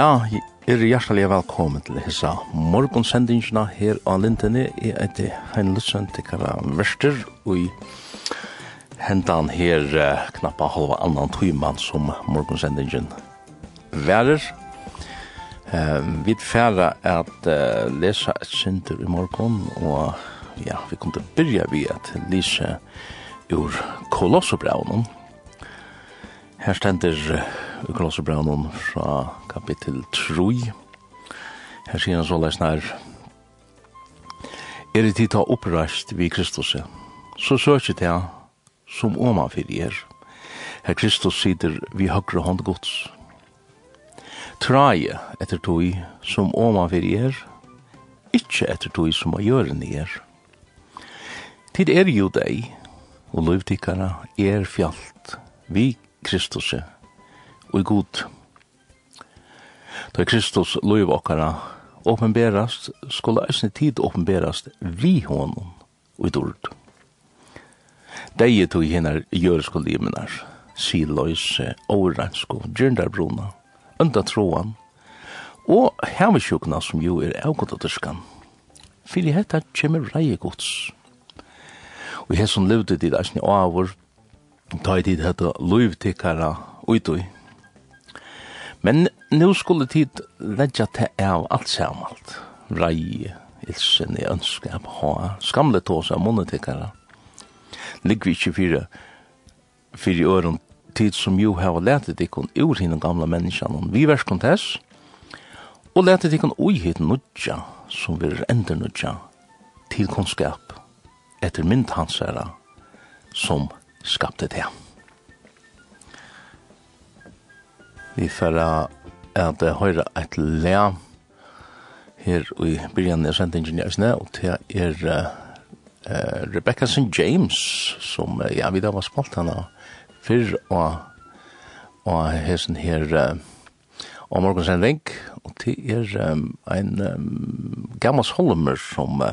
Ja, er hjertelig velkommen til hessa morgonsendingsna her av Lintene. Jeg heter Hein Lutzen, tikkara Verster, og i hendan her knappa halva annan tøyman som morgonsendingen værer. Uh, vi færa at uh, lesa et synder i morgon, og ja, vi kom til å byrja vi at lise ur kolossobraunen. Her stender uh, i Kolosserbraunen fra kapittel 3. Her sier han så leis nær Er det tid ta oppreist vi Kristus så søker det som åma fyrir er. Her Kristus sider vi høyre hånd gods. Traje etter tog som åma fyrir er, ikkje etter tog som å gjøre ni er. Tid er jo deg, og lovdikara er fjalt, vi Kristus er og i god. Da Kristus lov okkara åpenberast, skulle eisne tid åpenberast vi honom og i dord. Deie tog hinnar jøresko limenar, siløyse, årensko, djerndarbruna, undan troan, og hemmesjukna som jo er avgoddaterskan. Fyrir hetta kjemmer reie gods. Og hesson levde dit eisne avur, ta i tid hetta loivtikkara uitui, Men nu skulle tid leggja til av alt samalt. Rai, ilsen i ønskap, ha, skamle tås av monetikere. Ligg vi ikke fyra fire øren tid som jo har letet ikon ur hinn gamla menneskene. Vi vers kontes, og letet ikon ui hit nudja, som vi er ender nudja, til kunnskap, etter mynd hans som skapte det. Vi får at høyre et le her i byrjan er sendt ingeniørsne, og det er uh, Rebecca St. James, som uh, ja, vi da var spalt henne fyrr og, og hesen her uh, og morgensending, og det er um, en um, gammel solmer som uh,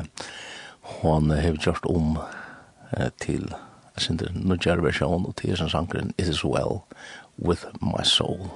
hon har gjort om uh, til sin nødgjere versjon, og det er som sangren It is well with my soul.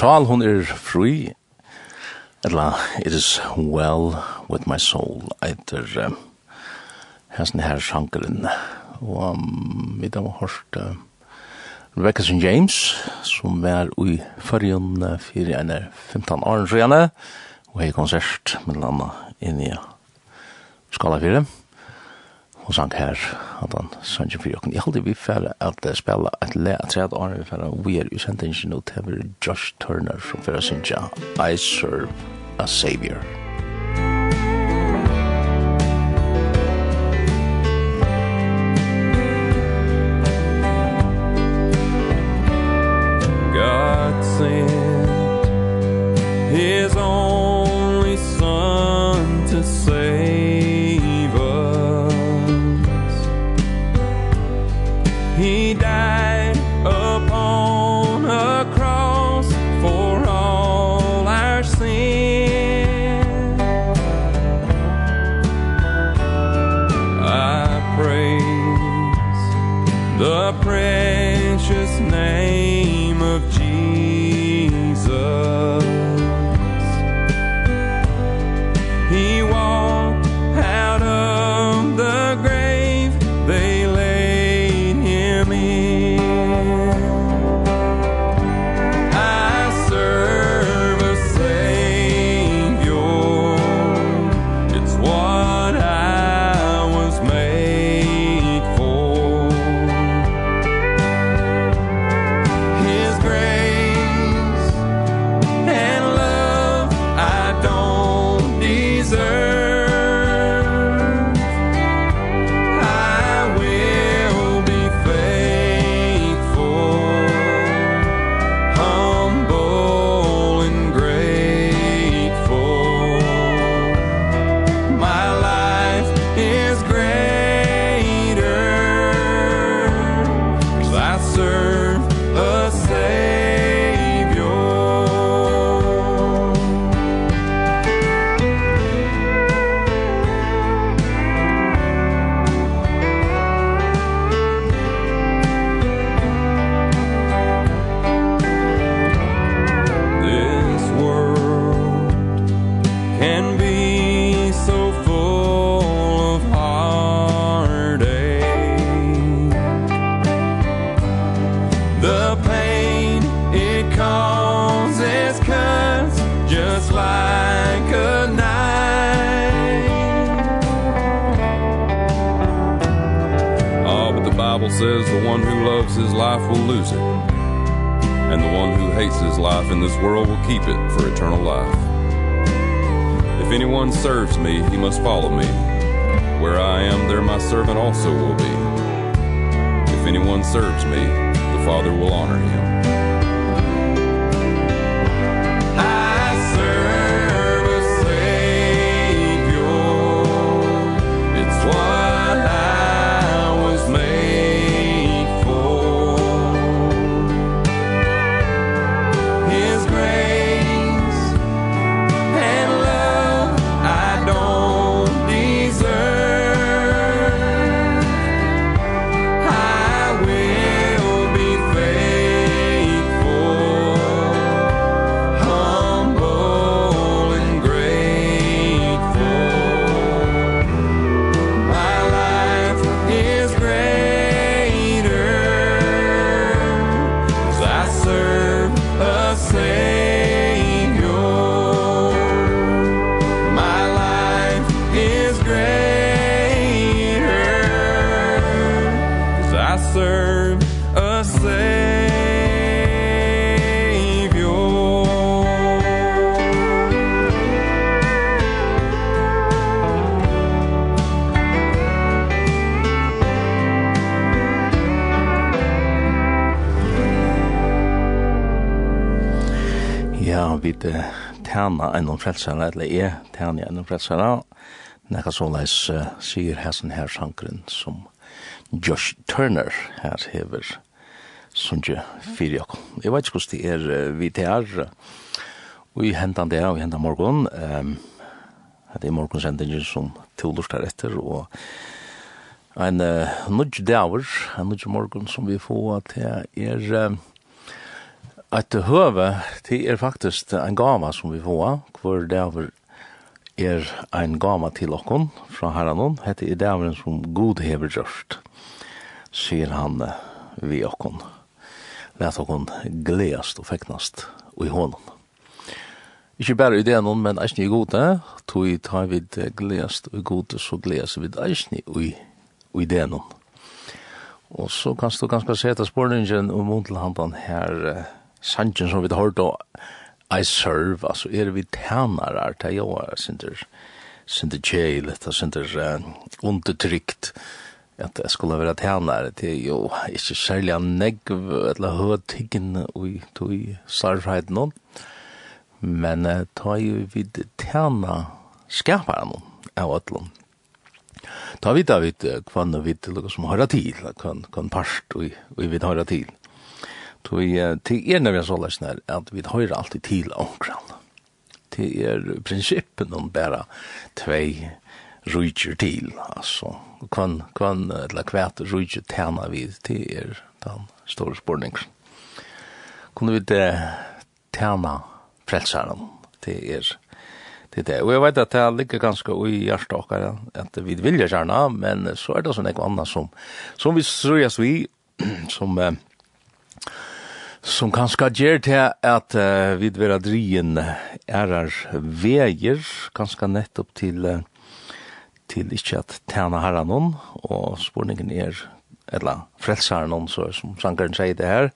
sal hon er fri, Ella, it is well with my soul, Eiter um, hessen her sjankeren, og um, vi da var hørt uh, Rebecca St. James, som er ui fyrrjun uh, fyrir enn 15 år sjøene, og hei konsert, mellom inn i skala fyrir og sang her, at han sang for jokken. Jeg halde vi for at spela et le at tredje år vi for at we are usendingen ut, det er Josh Turner som for å I Serve a Savior. world will keep it for eternal life. If anyone serves me, he must follow me. Where I am, there my servant also will be. If anyone serves me, the Father will honor him. vid tjena enn frelsara, eller er tjena enn frelsara, nekka så leis uh, sier hæsen her sangren som Josh Turner her hever sunje fyrir okk. Jeg vet ikke hvordan det er vi til her, og i hentan det og i hentan morgon, um, det er morgonsendingen som tolostar etter, og en uh, nudge daver, en nudge morgon som vi får at det er, Uh, at høve, det er faktisk en gama som vi får, hvor det er er ein gama til okkon fra herranon, hette i dæveren som god hever gjørst, sier han vi okkon. Læt okkon gledast og feknast og i hånden. Ikke bare i dæveren, men eisne i gode, tog i ta vid gledast og i gode, så gledast vi eisne i, i dæveren. Og så kan du ganske seta spørningen om hun til her, sanjen som vi har hørt og I serve, altså er vi tænare, det er jo sinter sinter jail, det er sinter uh, undertrykt, at jeg skulle være tænare, det er jo ikke særlig en negv, eller høytikken i tog slarfreit noen, men uh, ta jo vi tæna skapare noen av ætlån. Ta vi da vi kvann vi til som hører til, kvann en part vi, vi vil høre til. Tog til er nevja så løsner at vi høyre alltid til omkran. Til er prinsippen om bare tvei rujtjer til, altså. Kvann, kvann, eller kvæt rujtjer tjena vi til er den store spurningen. Kunne vi det tjena frelsaren til er til det. Og jeg vet at det ligger ganske i hjertet dere, at vi vilja gjerne, men så er det sånn noe annet som, som vi sørgjøres vi, som eh, som kanskje ger til at uh, vi vil ha drien ærer veier, kanskje nettopp til, uh, til ikke at tjene herre noen, og spurningen er, eller frelsere noen, så, som sankaren sier det her,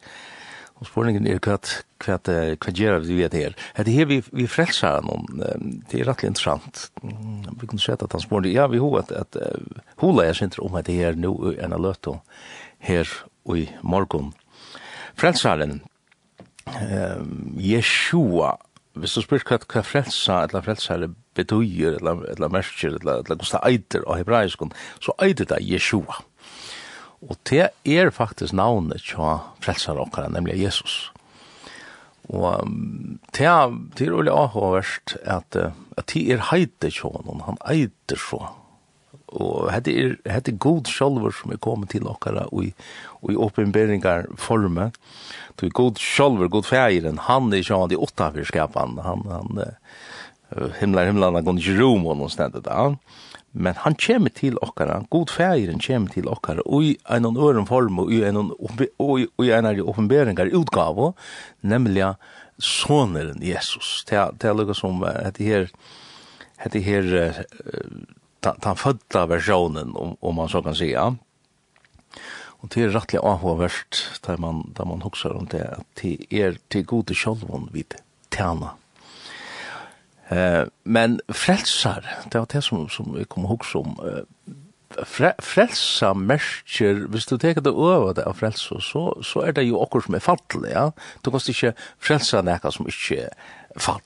og spurningen er kvart kvart kvart gjør vi vet her. Det her vi, vi frelsere noen, det er rettelig interessant. Vi kunne sett at han spurningen, ja, vi har at, at uh, hula er sint om at det her nu er en løte her og i morgon frelsaren, eh, Jeshua, hvis du spyrt hva, hva frelsa, eller frelsare betyr, eller, eller merker eller, eller hvordan eitir av hebraisk så eitir det Jeshua. Og det er faktisk navnet til frelsare okkara, nemlig Jesus. Og det er, det er veldig avhåverst at, at det er heiter til honom, han eitir så. Og hette er, hette god sjolver som er kommet til okkara, og og i oppenberingar forme. Du god sjálver, god feiren, han er sjåan de åtta skapan, han, han uh, himlar himlarna gong i rom og noen stedet da. Men han kommer til okkara, god feiren kommer til okkara, og i en øren form, og i en, og i en oppenberingar utgave, nemlig soneren Jesus. Det er lukka som, hette her, hette her, uh, ta födda versionen om, om man så kan säga. Og det er rettelig avhåverst, där man, där man hokser om det, at det er til gode sjolvån vid tjana. Eh, men frelsar, det var det som, som vi kom hokser om, eh, fre, frelsa merker, hvis du teker det over det av frelsa, så, så er det jo okkur som er fall, ja. Du kan ikke frelsa nekka som ikke fall,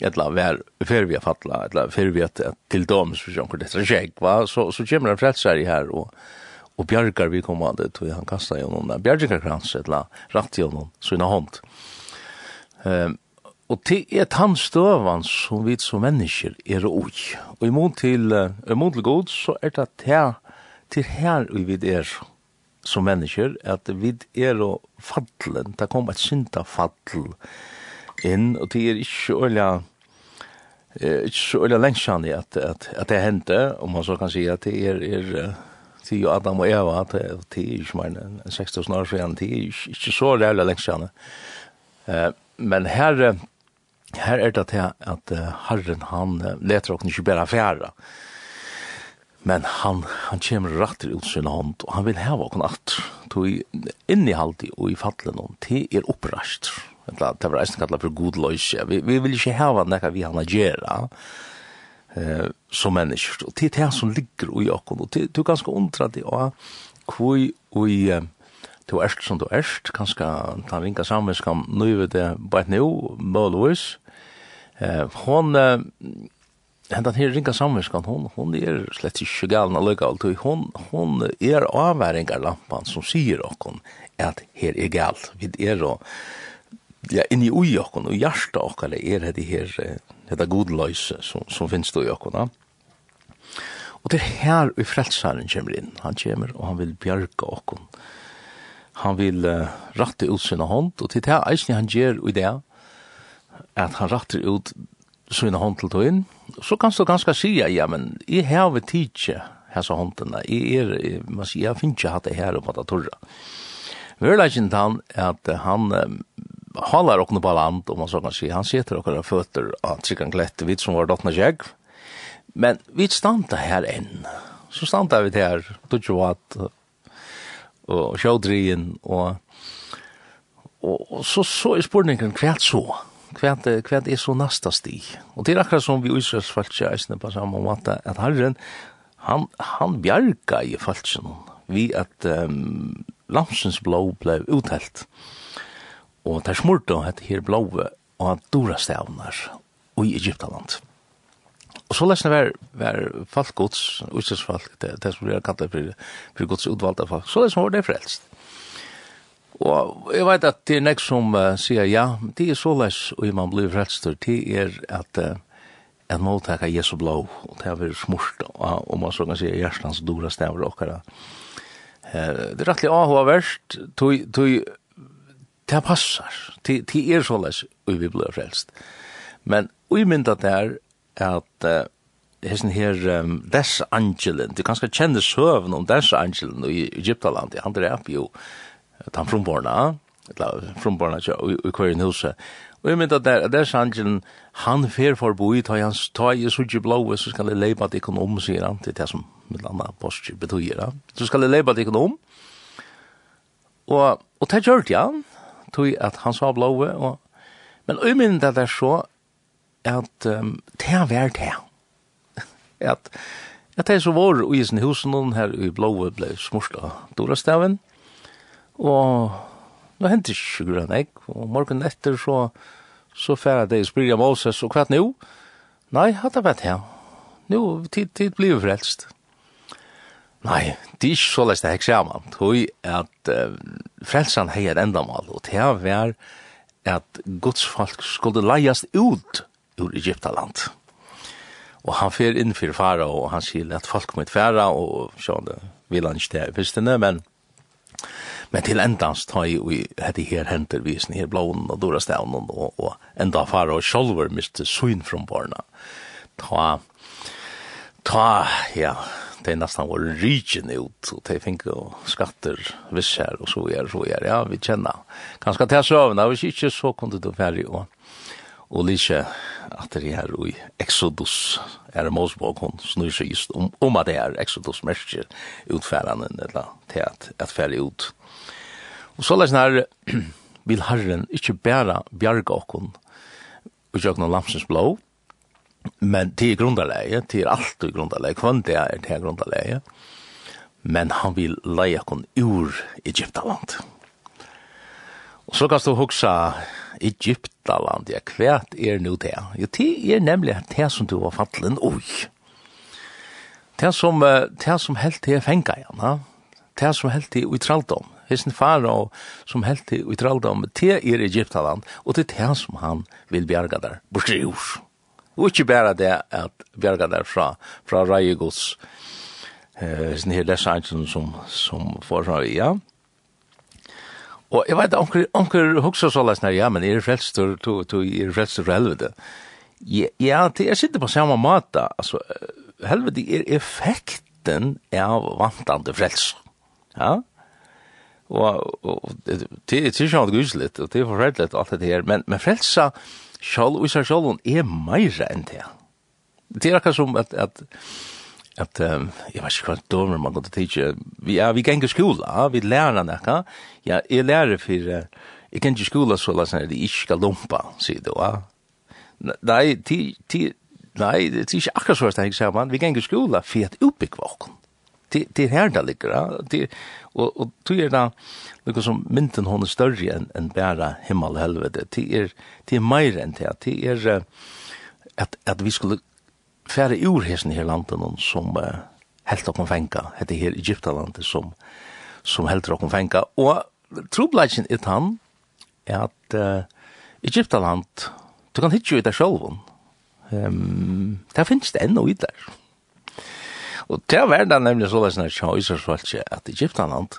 eller vær fer vi falla eller fer vi at til doms for sjón det er va så så kemur ein frelsari her og og bjargar vi kommande til han kasta jo noen bjargarkrans eller rakt jo noen sånne hånd. Um, og til et han tannstøvan som vi som mennesker er oi. Og i mån til, i mån til god så er det her, til her vi vid er som mennesker at vi er og fadlen, det kom et synda fall inn, og det er ikke olja eh, ikke så olja lengst at, at, at det hendte, om man så kan si at det er, er til Adam og Eva, til ikke mer enn 6000 år siden, til ikke så rævlig lengst siden. Eh, men her, her er det til at Herren, han leter oss ikke bare fjære, men han, han kommer rett ut sin hånd, og han vil heve oss natt, til innihaldig og i fattelen, til er opprasht. Det var eisen kallet for god løs. Vi, vi vil ikke heve noe vi han gjør, eh, som mennesker. Og det er det som ligger i okken, og det er ganske undra det av hvor i du erst som du erst, kanskje ta ringa sammen, skal nøyve det bare nå, målvis. Eh, hon, eh, hentan her ringa samvinskan, hon, hon er slett ikke galen alløyga alt, hon, hon er avværingar lampan som sier okkon at her er galt, vi er og ja, inni ui okkon, og jarsta okkon er det her, dette godløyse som, som finnes du i okkon. Og det er her i frelsaren kommer inn. Han kommer, og han vil bjarga okkon. Han vil uh, ratte ut sina hånd, og til det eisne han gjør i det, at han ratter ut sina hånd til tog inn, så kan du ganske si ja, men jeg har vi tidsje hessa håndene, jeg er, man sier, jeg finner ikke hatt det her oppe på det torra. Vørleggen han, at han, håller och på land om man så kan si. han sitter och har fötter att sig kan vid som var dottene jag men vi stanta här än så stanta vi där då at, att och sjödrien och och så så är spurningen kvärt så Hva er, hva er så næsta sti. Og det er akkurat som vi Israels falske eisne på samme måte, at Herren, han, han bjerga i falsen vi at um, lamsens blå ble uthelt og det er smurt og hette her blåve og dora stavnar i Egyptaland. Og så lesne var, var folk gods, utstyrsfolk, det, det som blir kallet for, for gods utvalgte folk, så lesne var det frelst. Og jeg vet at det er nek som uh, sier ja, det er så les og man blir frelst, det er at uh, en måltaka Jesu blå, og det er smurt, og, og man så kan sier hjertens dora stavnar okkara. Uh, det er rettelig avhåverst, tog, tog det passar. Det er så og vi blir frelst. Men vi mynda det er at uh, hessen her um, Des Angelen, du kanskje kjenner søvn om Des Angelen i Egyptaland, han drep jo han frumborna eller fromborna i kvarin huset. Og jeg mynda der, Des Angelen, han fer forboi, ta hans ta i sudje blåe, så skal jeg leipa at ikon om, sier han, til det som mitt landa postje betyr, så skal jeg leipa at ikon om, og, og det gjør det, ja, tog at han sa blåe, og, men umyndet at det er så, at um, det er vært det. at, at det er så vår og i sin hus, noen her i blåe ble smurt av Dorastaven, og nå hendte ikke grønn jeg, og morgen etter så, så færre det i Spryga Moses, og hva nå? Nei, hadde vært det. Nå, tid, tid blir frelst. Nei, det er ikke så lest det hekk sammen. Tøy at uh, frelsan hei et endamal, og det var at Guds folk skulle leiast ut ur Egyptaland. Og han fer inn for fara, og han sier at folk må færa, og sånn, vil han ikke det i fyrstene, men, men til endans tøy, og hette her henter visen, her blåen og dora stavnen, og, og enda fara, og sjolver miste syn fra barna. Ta, ta, ja, det er nesten vår rydgen ut, og det finner jo skatter, visser, og så er, så er, ja, vi kjenner. Kanskje til søvnene, hvis ikke så kunne du være og, og lise at det her i Exodus er Mosebok, hun snur seg just om, om at det er Exodus merker utfærende, eller til at, at færre ut. Og så lesen her, vil Herren ikke bæra bjerga okkon, og jøkna lamsens blå, Men det er grundarläge, det er alt i grundarläge, kvann det är det grundarläge. Men han vill leja kon ur Egyptaland. Og så kan du huska Egyptaland, ja, kvært er nu det? Jo, det er nemlig det som du var fallen oi. Det som, det som helt er fenga igjen, det som helt til utraldom, Hesten fara som helt til utraldom, det er Egyptaland, og det er det som han vil bjerga der, bortsett ur. Og ikke bare det at bjerga der fra, fra Reiegods, eh, sin her lesangen som, som foreslår, ja. Og jeg vet, onker, onker hoksa så lesner, ja, men er frelstur, to, to, er frelstur for helvete. Ja, det er sitte på samme måte, altså, helvete er effekten av vantande frelst. Ja, og, og det, det er sånn gudsligt, og det er forferdelig alt det her, men, men frelsa, frelsa, Sjálv og seg sjálv er mer enn det. Det er akkurat som at, at, at um, jeg vet ikke hva dømer man går til tidsje, vi, ja, vi ganger skola, vi lærer noe. ja, jeg lærer for, uh, jeg ganger skola så la sånn, jeg ikke skal lumpa, sier du, ja. Nei, ti, ti, nei, det er ikke akkurat så at jeg sier man, vi ganger skola for at utbyggva våkken det det här där ligger det och och du är där liksom som mynten hon är större än än bara himmel och helvete det är det är mer än det det är att att vi skulle färre ur hesen här landet och som helt och konfänka heter här Egyptaland som som helt och konfänka och troblagen är han är att uh, Egyptaland du kan hitta ju det själv Ehm, um, där finns det ännu ut där. Og det var det nemlig så løsene tja Israelsvalgje at Egyptaland,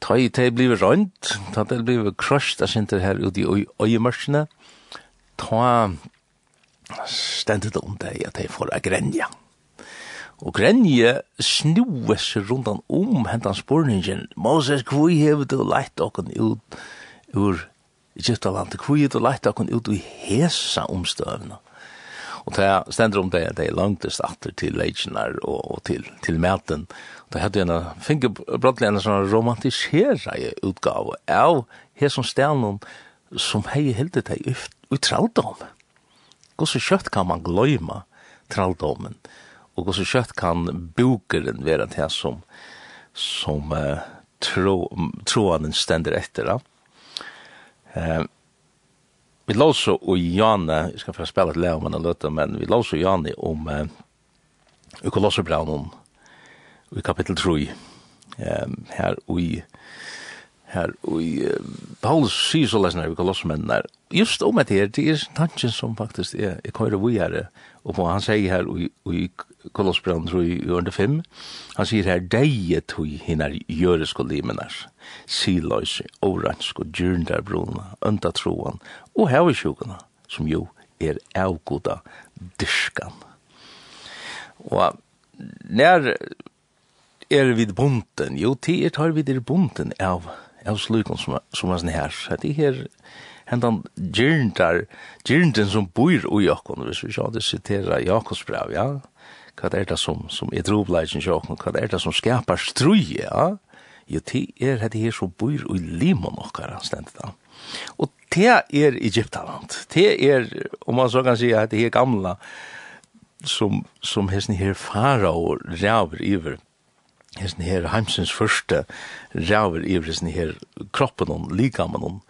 ta i det blivet rønt, ta det blivet krøst, jeg synte her ute i øyemørsene, ta stendet om det at jeg får grenja. Og grenje snues rundt rundan om hentan spurningen. Moses, hvor hever du leit okken ut ur Egyptaland, Hvor hever du leit okken ut i hesa omstøvna? Og det stender om det at det er langtest atter til leitjenar og, og til, til maten. Og det hadde en finke brottelig en sånn romantisera utgave av her som stenen som hei hilde det i traldom. Gås så kjøtt kan man gløyma traldomen, og gås så kjøtt kan bokeren være det som, som uh, tro, troanen stender etter. Uh, vi låser og Janne, jeg ska få spela ett Leo, om en löte, men vi låser og Janne om eh, i Kolosserbraunen i kapitel 3 um, her og i her og i uh, Paulus sier så lesen her i der. just om det her, det er tanken som faktisk er i køyre vi her og på, han sier her og i Kolosserbraunen 3 i under 5 han sier her deget tog hinner gjøres og limenar siløse, oransk og djurndarbrona, unda troan og hevesjukene, som jo er avgoda dyrskan. Og nær er vid bunten, jo, ti er tar vid er bunten av, av slukon som, som er sånn her, det her hendan gyrndar, gyrnden som bor i okkon, hvis vi sjå det sitera Jakobs brev, ja, hva er det som, som er drobleisen sjokken, hva er det som skapar strui, ja, jo, ti er hette her som bor i limon okkara, stendt da. Og te er Egyptaland. Te er, om man så kan si, hette her gamla, som, som hesten her fara og ræver iver, hesten her heimsins første ræver iver, hesten her kroppen og likamen og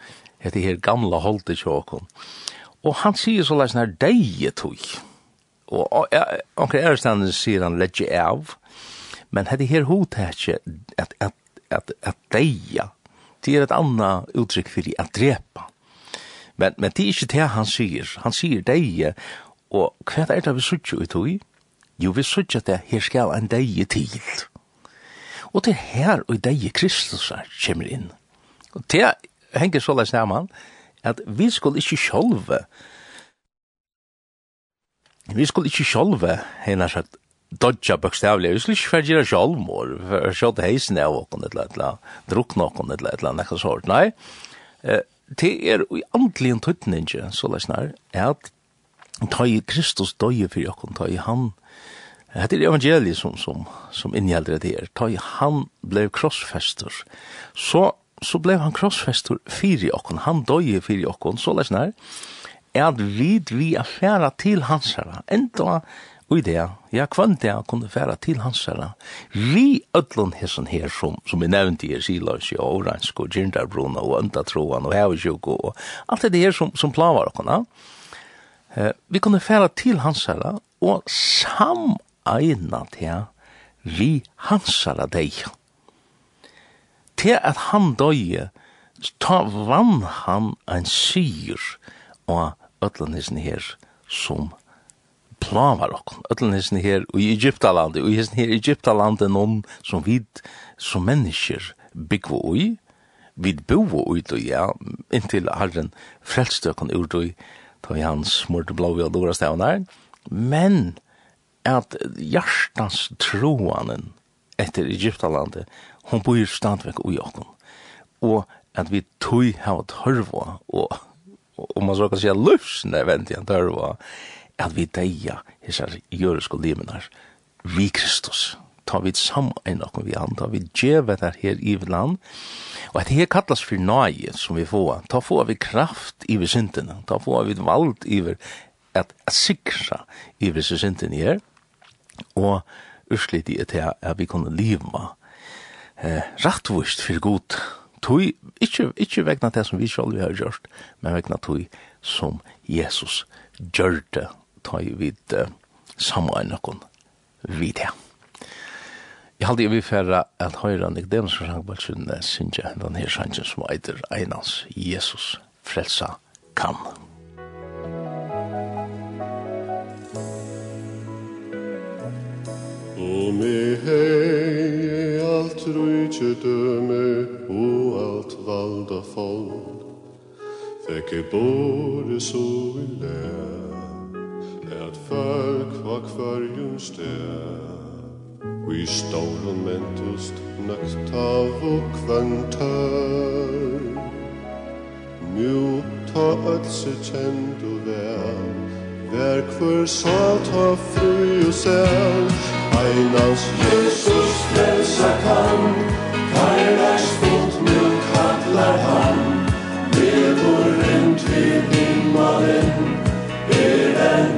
hette her gamla holdet tjåkon. Og han sier så leis nær deie tog. Og anker ærestanden sier han ledje av, men hette her hodtetje at, at at, at deia, det er et annet uttrykk for at drepa. Men, men det er ikke det han sier. Han sier deia, og hva er det vi sutja ut i? Jo, vi sutja det, her skal en deia til. Og det er her og deia Kristus er kommer inn. Og det henger så leis sammen, at vi skulle ikke sjolve, vi skulle ikke sjolve, henne sagt, dodja bokstavlig, vi skulle ikke fyrir gira sjálfmor, for sjálf heisen av okon et eller drukna okon et eller nekka sort, nei, det er i andelig en tøytninge, så lesnar, er at ta i Kristus døye fyrir okon, ta i han, Det er evangeliet som, som, som innhjelder det her. Ta i han blei krossfester. Så, så blei han krossfester fyrir okkon. Han døye fyrir okkon. Så leis nær, er at vi vi er færa til hans herra. Enda Og i det, ja, kvann det jeg kunne færa til hans herre, vi ødlån hessen her, som, som jeg nevnte i Siløs, og Oransk, og Gjerdarbrona, og Øndatroan, og Hevesjuk, og alt det her som, som plavar okkona, eh, vi kunne færa til hans herre, og sameina til vi hans herre deg. Til at han døye, ta vann han en syr, og ødlån hessen her, som plavar ok. öllun hessin her i Egyptalandi, og hessin her i Egyptalandi noen som vi som mennesker byggvo ui, vi bovo ui du, ja, inntil herren frelstøkken ur du, ta i hans smurte blåvi og dora stavnar, men at hjertans troanen etter Egyptaland, hon bor stadvek ui okkom, og at vi tog hava tørva, og, og man så kan sija lufsne vent igjen tørva, at vi deia hessar jøresko limenar vi Kristus. Ta vi ein okkum vi andra vi djeva der her i land, og at her kallast for nage som vi får, ta får vi kraft i vi syndene, ta får vi vald i vi at, sikra i vi syndene her, og urslit i et at vi kunne liva eh, rattvist for god, tui, ikkje, ikkje vegna det som vi sjálf har gjort, men vegna tui som Jesus gjør ta i vid uh, samlein noen vid her. Jeg halte jeg vil fære at høyre Nikdemus for Sangbalsen synge den her sangen som eitir Einans Jesus frelsa kan. Om i hei alt rujtjedøme og alt valda folk Fekke bore så i lær at folk var kvørjum steg Vi stålen mentust nøkt av og kvantør Nu ta ötse kjent og vel. Vær kvar sa ta fru og sel. Einans Jesus frelsa kan Kairars fot nu kallar han Vevor rent vid himmelen Er en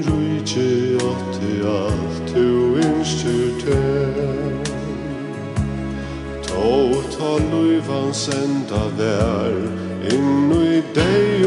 skrivan senda vær Innu i deg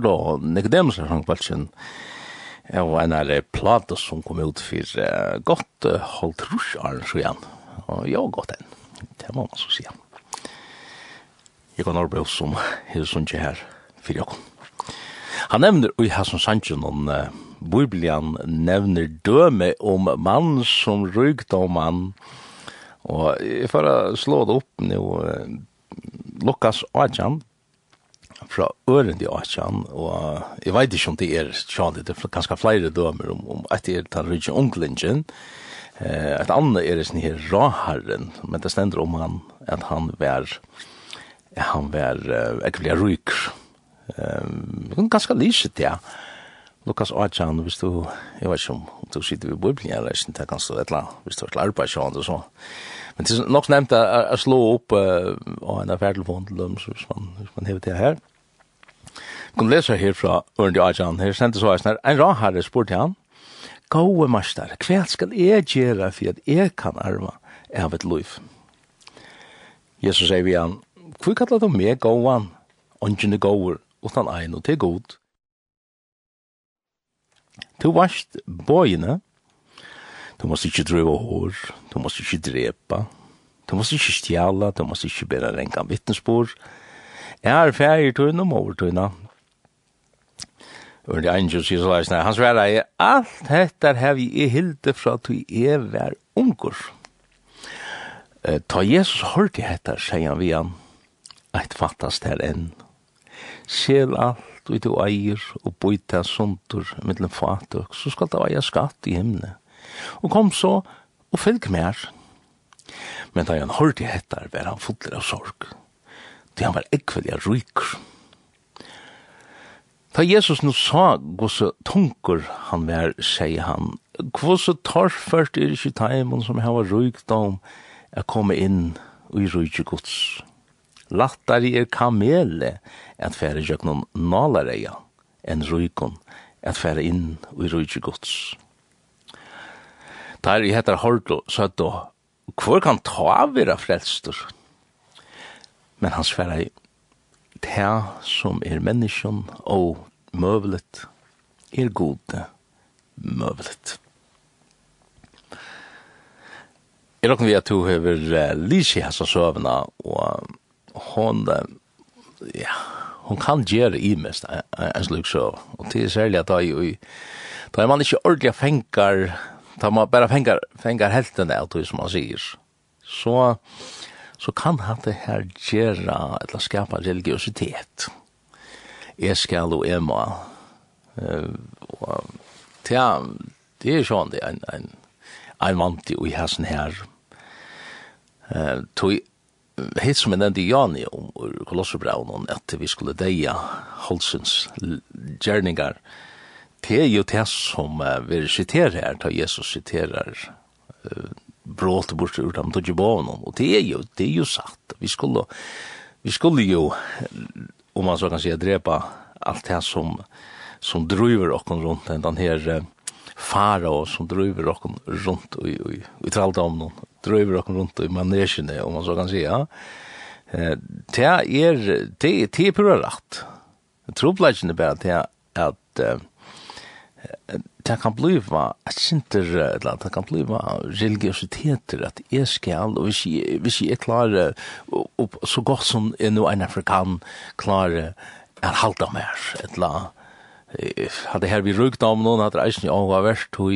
da Nicodemus har sang balsen og en er plata som kom ut for uh, godt uh, holdt rusjaren så igjen og jeg har gått en det må man så si. Jeg kan arbeid som er sånn ikke her for jeg han nevner og jeg har som sannsyn noen Biblian nevner døme om mann som rygd om mann og jeg får slå det opp nå Uh, Lukas 18 fra øren til Achan, og jeg vet ikke om det er Charlie, det er ganske flere dømer om, om at det er den rydde onklingen, eh, et annet er sånn her raharren, men det stender om han, at han var, han var uh, ekkert ryk, um, ganske lyset, ja. Lukas Achan, hvis du, jeg vet ikke om, om du sitter ved Bibelen, eller ikke, det er ganske et eller annet, hvis du har klart på Achan, og så, Men det er nok nevnt å slå opp uh, og en affærtelefon til dem, hvis man, hvis man hever det her kan lese her fra Ørndi Ajan, her sendte så eisner, en ra herre spurte han, Gåe master, hva skal jeg gjøre for at jeg kan arva av et liv? Jesus sier vi han, hva kallar du meg gåan, ånden er gåer, utan ein og til god? Du varst bøyene, du måst ikke drøve hår, du måst ikke drepa, du måst ikke stjala, du måst ikke bæra renka vittnesbord, Jeg er ferdig tøyne og overtøyne. Og det er sier så leis, han sverre er, alt dette har vi i hilde fra at vi er vær unger. Eh, ta Jesus hørte dette, sier han vi han, eit fattast her enn. Sjel alt ut og eier og byta sundur mittlen fatuk, så skal det eie skatt i himne. Og kom så, og fylg mer. Men da han hørte dette, var han fotler av sorg. Det han var ekvelig rykker. Ta Jesus nu sa gosse tunkur han vær, sier han, gosse torført er ikkje teimen som hava rykdom er komme inn i rykje gods. Lattari er kamele at fære jøknon nalareia enn rykon at fære inn i rykje gods. Ta er i hetar hordo, sa då, hvor kan ta vera frelstur? Men han sverra i, det som er menneskjon og møvlet er gode møvlet. Jeg råkker vi at du hever uh, i hans og søvna, og hon, ja, hon kan gjøre i mest en slik så. Og til særlig at da er, da man ikke ordentlig fengar, da man bare fengar, fengar heltene av det som man sier, så, så kan han det her gjøre, eller skapa religiøsitet. Jeg skal og jeg må. Og det er, det er sånn det er en, en, en vant i hessen her. Tog hitt som en endi jani om kolosserbraunen, at vi skulle deia holsens gjerningar, det er jo det som vi siterer her, da Jesus siterer bråte bort ur dem tog ju barn och det är ju det är ju satt. Vi skulle vi skulle ju om man så kan säga drepa allt det här som som driver och runt den här fara och som driver och runt och i i tralta om någon driver och runt i manegen om man så kan säga. Eh det är det det är på rätt. Trubbeln är bara det att det kan bli bliva et sinter, eller det kan bliva religiositeter, at jeg skal, og hvis jeg, hvis jeg klarer, og, så godt som jeg nå en afrikan klarer, er halda mer, eller hadde her vi rugt om noen, hadde reisen jo var verst, og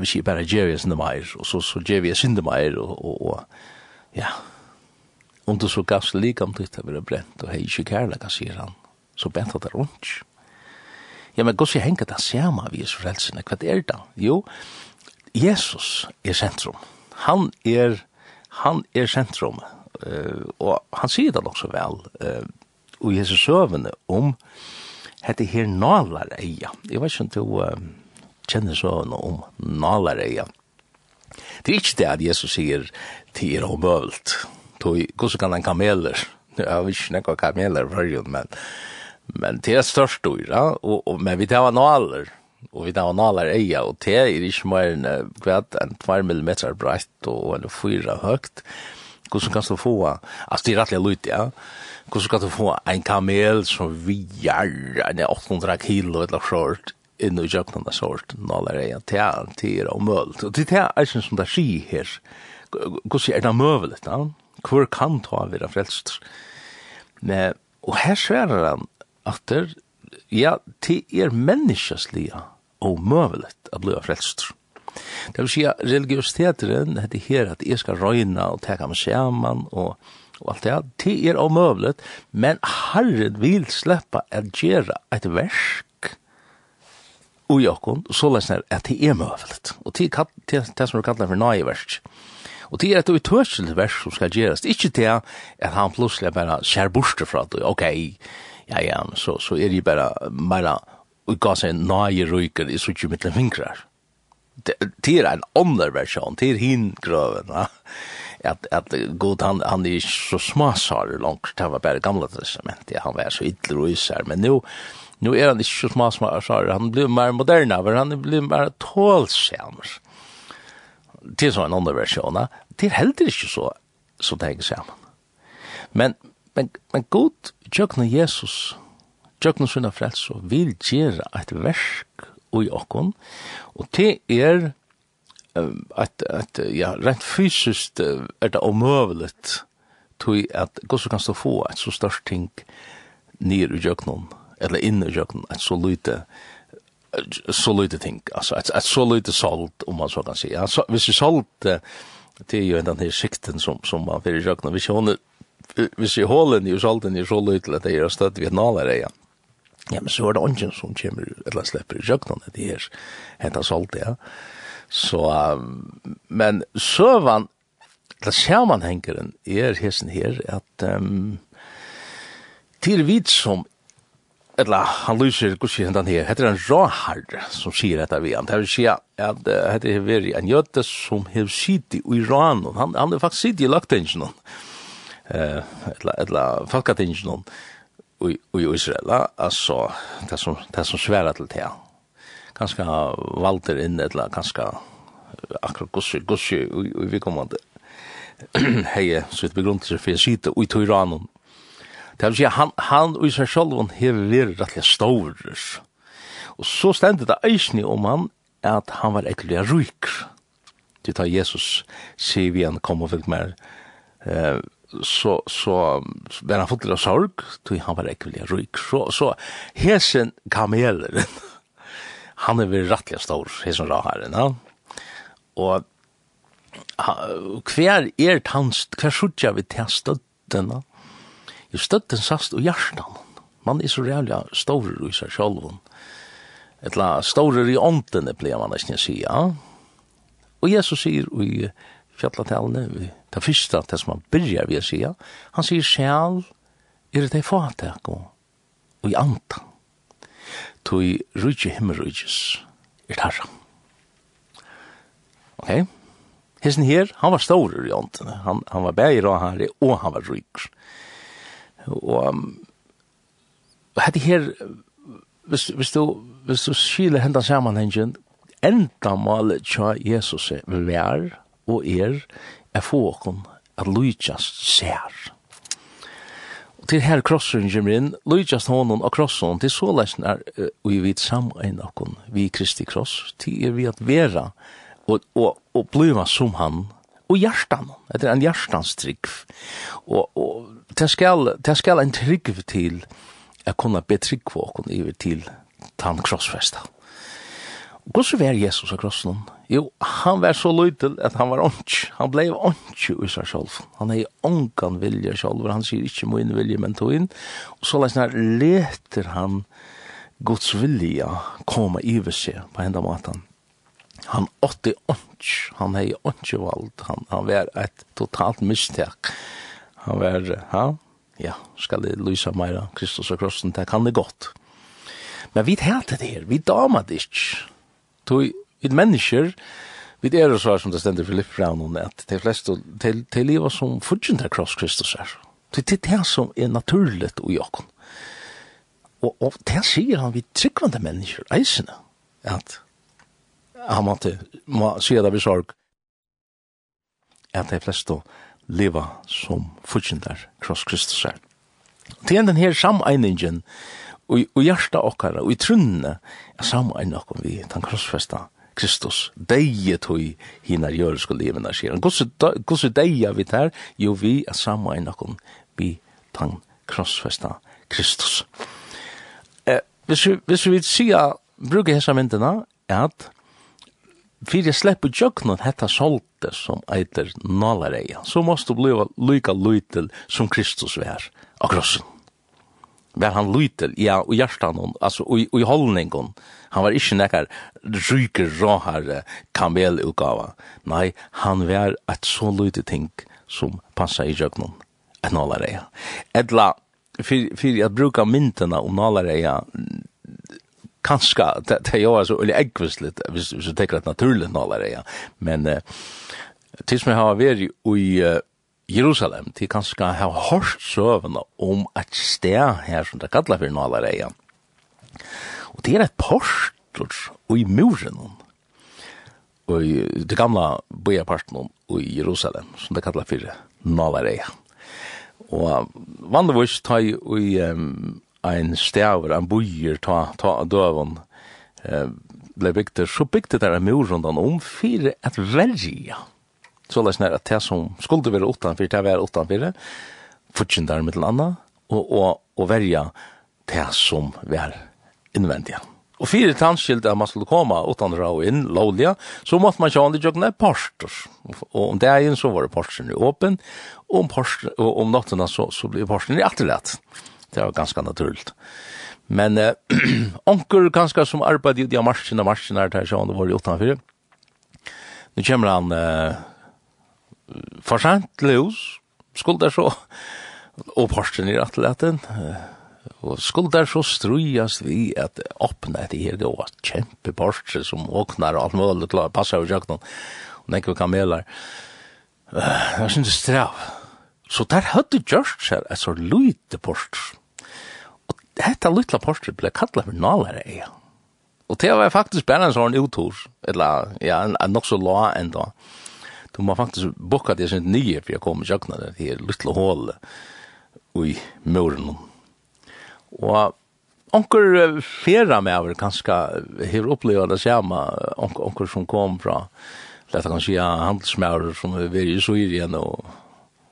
hvis jeg bare gjør jeg sinne meir, og så, så gjør jeg sinne meir, og, og, og ja, om du så gass likam om det var brent, og hei ikke kærlega, sier han, så bent at det er rundt. Ja, men gossi henga det sama vi er frelsene. Hva er det? Jo, Jesus er sentrum. Han er, han er sentrum. Uh, og han sier det også vel, uh, og Jesus søvende om hette her nalareia. Jeg vet ikke om du uh, kjenner søvende om nalareia. Det er ikke det at Jesus sier til er omøvelt. Gos kan han kameler? Jeg vet ikke noen kameler men Men det er størst störst ja? og, og, men vi tar naler, og vi tar naler eia, og det er ikke mer enn kvart enn 2 millimeter breit og en 4 høgt. Hvordan kan du få, altså det er rettelig lyt, ja, hvordan kan du få en kamel som vi gjør, en 800 kilo eller skjort inn i jøkken av sort, naler eia, det er det og mølt. Og det er ikke som det sier her, hvordan er det møvelet, ja? Hvor kan ta vi det frelst? Men, og her sverer han, atter, ja, te er menneskeslige og møvelet å bli frelst. Det vil si at religiøsiteteren, heter her at jeg skal røyna og teka meg sammen og, og alt det, det er omøvelet, men Herren vil sleppa at gjøre et versk ui okkon, så lesner at det er møvelet. Og det er det som er kallar for nøye versk. Og det er et utørselig vers som skal gjerast. Ikke det at han plutselig bare skjer borste fra det. Ok, ja, ja, så, så er det bare mer og gav seg nøye røyker i suttje ikke mitt vinkrar. Det, det er en annen versjon, det er hin grøven, ja. At, at god, han, han er så smasar langt, det var bare gamle testament, ja, han var så ytler og især, men nu, nu er han ikke så smasar, han blir mer moderne, han blir mer tålsammer. Det er så en annen versjon, det er heller ikke så, så tenker sammen. Men, men, men god, tjøkna Jesus, tjøkna sunna frelse, vil gjere et versk ui okkon, og det er at, at ja, rent fysiskt er det omøvelet tog at gos kan stå få et så størst ting nir i jøknon, eller inn i jøknon, et så lite så lite ting, altså et, et så lite salt, om man så kan si. Ja, så, hvis vi salt, det er jo en den her sikten som, som man fyrir jøknon, hvis hun hvis jeg hålen i salten er så løytel at det er støtt vi vietnaler igjen, ja, men så er det ånden som kommer, eller slipper i kjøkkenen, det er hentet salt, ja. Så, men søvann, eller sammanhengeren, er hessen her, at um, til vit som Eller, han lyser, hva sier han her? Hette er en rahard som sier dette vi han. Det vil si at hette er veri en jøte som hev sitt i Iran. Han, han er faktisk sitt i løgtingen. Han eh eller eller folkatingen och i Israel altså det som det som sværer til det ganska valter inn eller ganska akkurat gosse gosse och vi kommer att heje så ett begrund till för skita og i Iran Det vil si han han og seg själv han hever vært rettelig stor. og så ständer det eisni om han at han var äckliga ruik til ta Jesus sier vi han kom og fikk mer eh så, så var han fått av sorg, tog han var ikke vilja ryk. Så, så hesen kameler, han er vel rettelig stor, hesen raharen, ja. Og hver er tans, hver sutja vi til støtten. Jo støtten sast og hjertan. Man er så reallig stor i seg sjálfun. Etla, stor i ånden, pleier man nesten å si, ja. Og Jesus sier i fjallatalene, det første, det som han byrjar ved å si, han sier sjæl, er det fatak og, og i anta. Toi rujtje himmerujtjes er tarra. Ok? Hessen her, han var stor i ånden. Han, han var bæger og herre, og han var ryk. Og um, hette her, hvis, hvis du, hvis du skile hendan samanhengen, enda malet tja Jesus er vær, og er er få at lujtjast ser. Og til her krossen kommer inn, lujtjast honom og krossen, til så lesen er vi vid samein okon vi Kristi kross, til er vi at vera og, og, og bliva som han, og hjertan, det er en hjertans trygg. Og, og det skal, det skal en trygg til, jeg kunne betrygg for okken, til tann krossfesta. Hvordan var Jesus av krossen? Jo, han var så løytel at han var ånds. Han ble ånds i seg selv. Han er ångan vilje selv, han sier ikke min vilje, men tog inn. Og så leter han Guds vilja komme i seg på enda måten. Han åtte ånds, han er ånds vald, han, han var et totalt mistek. Han var, ja, ja, skal det lyse meg Kristus og krossen, det kan det godt. Men vi tælte det her, vi damer det ikke tog vid människor vid er så som det ständer Philip Brown om att de flesta till till livet som fudgenta cross Kristus er. Det er det som er naturligt och jag. Och och det sier han vid tryggvande människor eisene at han måtte må si det vi sorg att de flesta leva som fudgenta cross Kristus er. Det är den här sameiningen og, og hjarta okkara, og i trunne, er sama ein okkom vi, tan krossfesta Kristus, deie tog hinar jøresko livena skjer. Gossu deia vi der, jo vi er sama ein okkom vi, tan krossfesta Kristus. Eh, hvis, vi, hvis vi sier, bruker hesa myndina, er at fyrir jeg slepper jøgnon hetta solte som eiter nalareia, så måst du bliva lyka lytel som Kristus vær av krossen var han lytel, ja, og hjertan hon, altså, og, og i holdning hon. Han var ikke nekkar ryker råhar kamelutgava. Nei, han var et så lytel ting som passa i jøgnon, et nalareia. Edla, for fyrir at brukar myntena om nalareia, kanska, det er jo altså, veldig eggvisligt, hvis du tenker et naturligt nalareia, men uh, tids me har vært i uh, Jerusalem, de kanskje ha hørt søvende om et sted her som det kallar for Nalareia. Og det er et portor i muren, og i det gamle bøyaparten i Jerusalem, som det kallar for Nalareia. Og vanligvis tar jeg i um, en stavar, en bøyer, ta, ta døven, eh, ble bygd, så bygde det en mur rundt om for at velge, så det nær at det som skulle være utanfyr, det var utanfyr, fortjentare mittel anna, og, og, og verja det som var innvendig. Og fire tannskilt at man skulle komme utan ra og inn, lovliga, så måtte man kjane jøkne parster. Og om dagen så var parsterne åpen, og om, parster, og om natten så, så blir ble i atterlett. Det var ganske naturligt. Men eh, onker ganske som arbeidde i de marsjene, marsjene der kjane var utanfyr. Nu kommer han eh, for sent løs, skulle det så, og porsten i rettelaten, og skulle der så strujas vi at åpne etter her, det var kjempe parsten som åknar og alt mulig, til å passe jo kjøkken, og nekker kameler. Det var synes strav. Så der hadde gjørst seg et så lite parsten. Og dette lite parsten ble kattlet for nalere eier. Og det var faktisk bare en sånn utor, eller ja, en, en nok så la enda. Og Du må faktisk bukka det sin nye, for jeg kom i kjøkna det her lille hålet i muren Og onker fera med over kanskje her opplevde det samme, onker som kom fra, lett kan si handelsmærer som var i Syrien og,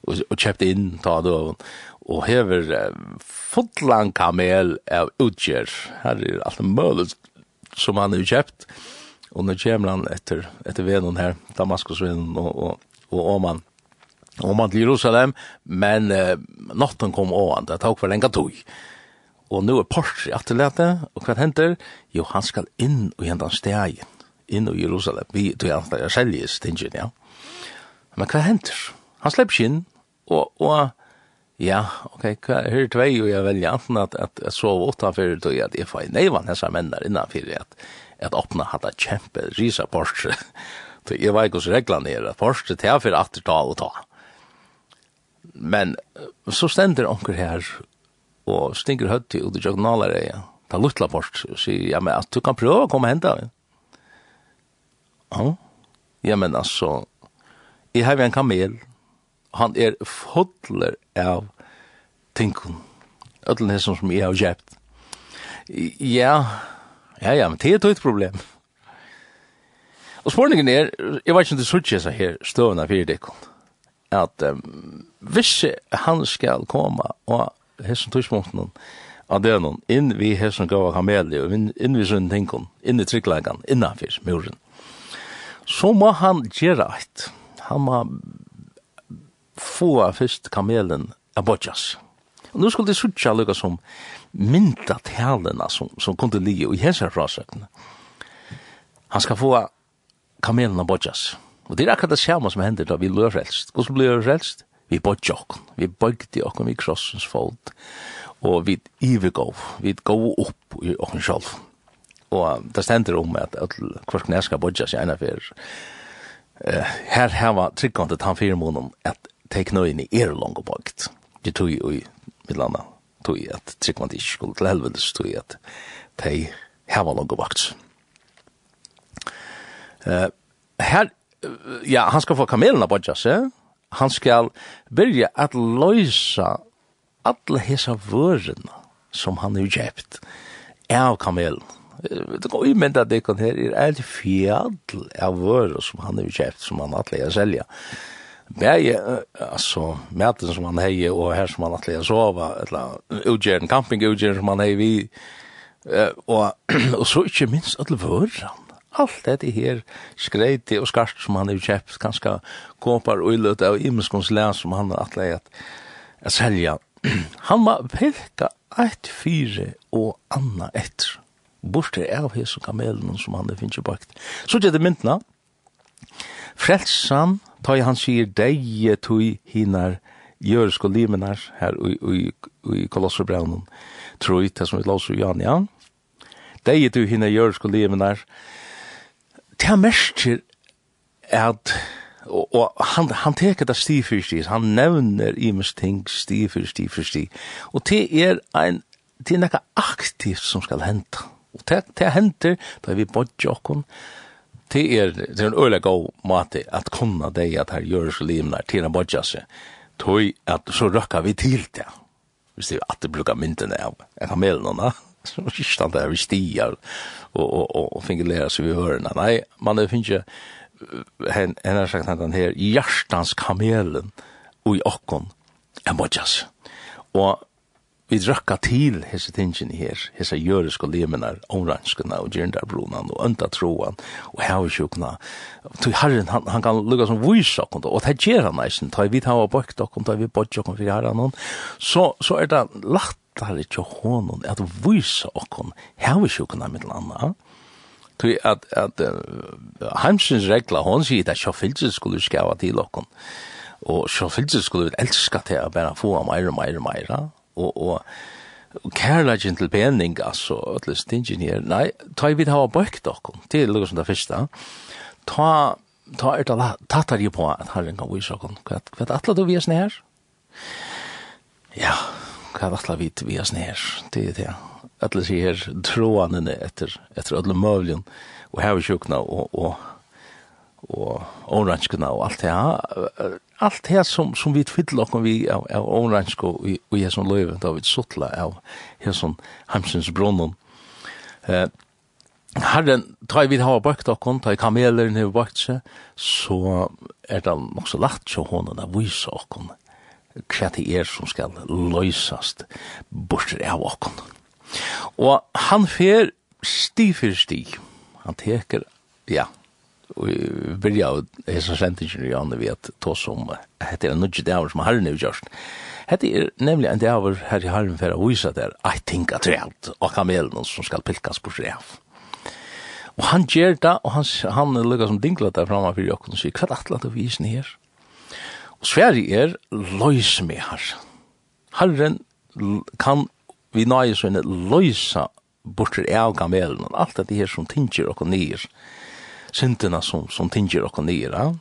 og, og kjøpte inn, ta det og, og hever fotlan kamel av utgjør. Her er alt mulig som han har kjøpt. Og Og nå kommer han etter, etter venen her, Damaskusvenen og, og, og Åman. Åman til Jerusalem, men eh, natten kom Åman, det tok for lenge tog. Og nå er Porsche i atterlete, og hva henter? Jo, han skal inn og hente stegen, inn i Jerusalem. Vi tog han skal selge stingen, ja. Men hva henter? Han slipper ikke inn, og, og Ja, ok, hva, her tvei og jeg velger enten at, at jeg sov åtta fyrir og at jeg får neivan hessa mennar innanfyrir at at åpna hatt kjempe risa Porsche. Så jeg var ikke hos reglene her, at Porsche til for at ta og ta. Men så stender onker her, og stinker høtt til Udi Jøgnalere, ja. ta luttla Porsche, og sier, ja, men at du kan prøve å komme og hente. Ja, ja men altså, jeg har en kamel, han er fotler av tinkun, ödlen hesson som jeg har kjøpt. Ja, Ja, ja, men det er et problem. Og spørningen er, jeg vet ikke om det sørger seg her støvende for det at um, hvis han skal komme og hessen tøysmåten av det noen, inn vi hessen gav kameli, og inn vi sånne tingene, inn i tryggleggen, innanfyr muren, så må han gjøre et. Han må få først kamelen av bodjas. Og nå skulle det sutja lukka som mynda talena som, som kunde ligga i hesa frasökna. Han ska få kamelen av bodjas. Og det er akkurat det samme som hender da vi løy frelst. Hvordan blir vi frelst? Vi bodja okken. Vi bodja okken vi krossens fold. Og vi ivergov. Vi gov opp i okken sjolv. Og det stender om at hver knæ skal bodja seg ena fyrir. Uh, her heva tryggkant at han fyrir månen at i er langt bogt. Det tog jo i mitt landa tog at tryggvand ikke skulle til helvedes tog at de hava noen vakt. Uh, her, ja, han skal få kamelen av bodja seg, han skal byrja at løysa alle hesa vørene som han har kjøpt av kamelen. Det går jo imynda at det kan her er alt fjall av vører som han har kjøpt som han atleir selja. Uh, Bæje, altså, mæten som han hei, og her som han atleie sova, eller utgjeren, campingutgjeren som han hei vi, og, og så ikke minst alle vøren. Alt det her skreiti og skart som han har kjøpt kanskje kopar og illut av imenskons lær som han atleie at, at selja. han var pelka eit fyre og anna etter. Borste av hese kamelen som han hei finnje bakt. Så gjør det myndna, frelsan, ta i han sier deg tog hinar jøresko limenar her i kolosserbraunen troi, det som vi låser i Jan, ja. Deg tog hinar jøresko limenar det er mest at og, og han, han teker det sti for sti, han nevner i mest ting sti for sti for sti og det er ein det er nekka aktivt som skal hente og det, det henter da vi bodger okkon det er, det er en øyla god måte at kunna deg at her gjør så livnar til en bodja seg, tog at så røkka vi til det. Hvis det er at det brukar myndene av en kamel noen, så stand der vi stier og, og, og, og finner lære seg vi hørene. Nei, man finner ikke hen, hen har sagt han her hjertans kamelen og i okkon er bodja seg. Og vi drakka til hese tingene her, hese jøreske lemenar, omranskene og gjernarbrunan og ønta øndatroan og hevesjukna. Tui herren, han, han kan lukka som vise okkom, og det gjer han eisen, ta vi ta av bøkt okkom, ta vi bøkt okkom fyrir herren, så, så er det lattare til honom at vise okkom hevesjukna mittel anna. Tui at, at uh, heimsins regla, hon sier at sjåfildsen skulle skjava til okkom, og sjåfildsen skulle elska til å bare få meira, meira, meira, og, og, og gentle til pening, altså, at stingene her, nei, ta vi vidt hava bøkt okkur, til lukka som det første, ta, ta er det tattar jo på at herren kan vise okkur, Kvat kvat atla du vi er? Ja, kvat atla vi vi er sne det er det, Atla sier her, troanene etter, etter alle møvlen, og hevesjukna, vi og, og, og, og, og, og, og, og, allt det som som vi fyller och vi av av online sko vi vi är som löv då vi suttla av här som Hamsens brunnen. Eh Herren, tar vi hava bakt og kon, tar kameler hava bakt seg, så er det nok så lagt så honen av vise og kon, hva det er som skal løysast bortser av og. Og han fer sti for sti, han teker, ja, byrja av hesson sendingen i andre vi at to som hette er nudge dæver som herren er gjørst. Hette er nemlig en dæver her i herren for å vise der I think at realt og kamelen som skal pilkas på srev. Og han gjør det, og han, han lukka som dingla der framme for jokken og sier hva er atlant av isen her? Og Sverige er løys med her. Herren kan vi nøye sånne løysa bortre av kamelen, og alt det her som tinger og nyer. Og synderna som, som tinger och nere.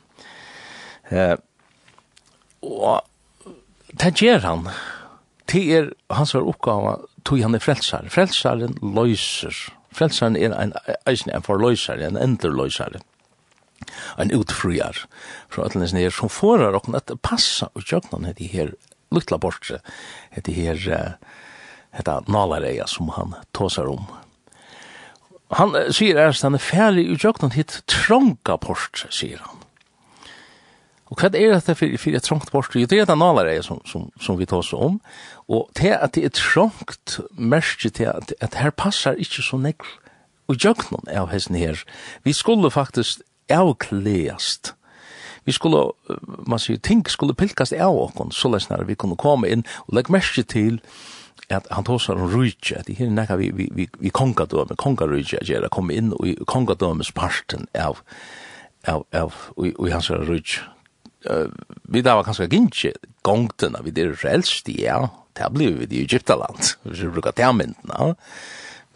Eh, och det gör han. Det er, hans var uppgave tog han är frälsar. Frälsaren löser. Frälsaren är en, en, en förlösare, en enderlösare en utfriar fra ætlenes nere som forar okken at passa og tjøknan heti her lukla bortre heti her heta nalareia som han tåsar om han sier erst, han er ferdig i jøkken hit trånga port, sier han. Og hva er det for, for et trångt port? Jo, det er den alle reier som, som, som vi tar oss om. Og til at det er trångt, merker til at, at her passer ikke så nekk i jøkken av hesten her. Vi skulle faktisk avkleast. Vi skulle, man sier, ting skulle pilkast av okken, så løsner vi kunne komme inn og legge merke til at at han tosar om rujtje, at det er nekka vi, vi, vi, vi kongadøme, kongarujtje, at jeg kom inn i kongadømes parten av, av, av, i, i hans rujtje. Uh, vi da var kanskje gynnsje gongtena, vi der frelst, ja, det ble vi i Egyptaland, hvis vi brukar termyndena,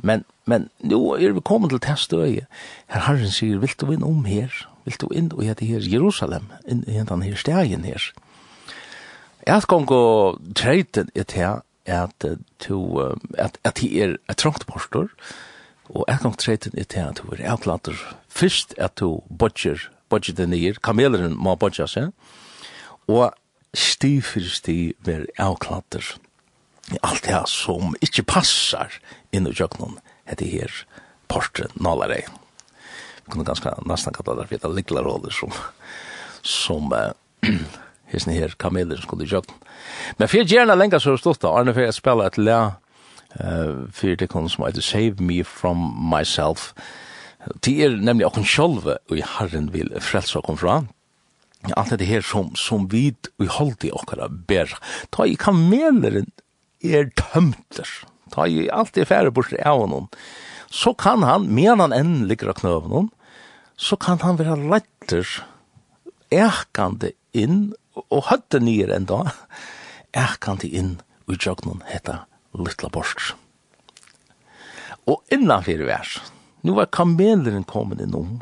men, men nu er vi kommet til testøye, her herren sier, vil du inn om her, vil du inn og hette her Jerusalem, inn i den her stegen her. Jeg skal gå treiten i til at to at at he er a trongt postor og at kom treten til at to er outlander fyrst at to butcher butcher den nir kamelen ma butcher seg. Og sti for sti ver outlander alt det som ikkje passar inn i jøknon heter her postre nalare. Vi kunne ganske nesten kalla det for det ligla roller som som uh, hesne her kameler skulle joggen. Men fyrir gjerne lenger så stått da, Arne for jeg spela et lea uh, for det kun som heter Save Me From Myself. Det er nemlig åkken sjolve og i Herren vil frelse åkken fra. Alt det her som, som vi i holdt i okkara ber. Ta i kameleren er tømter. Ta i alt det færre bort av noen. Så kan han, men han enn ligger av knøvnen, så kan han være letter ekande inn og høtte nyer enn da, er kan de inn i jøgnen heta Littla Borsk. Og innanfyr vers, nu var kameleren kommet innom,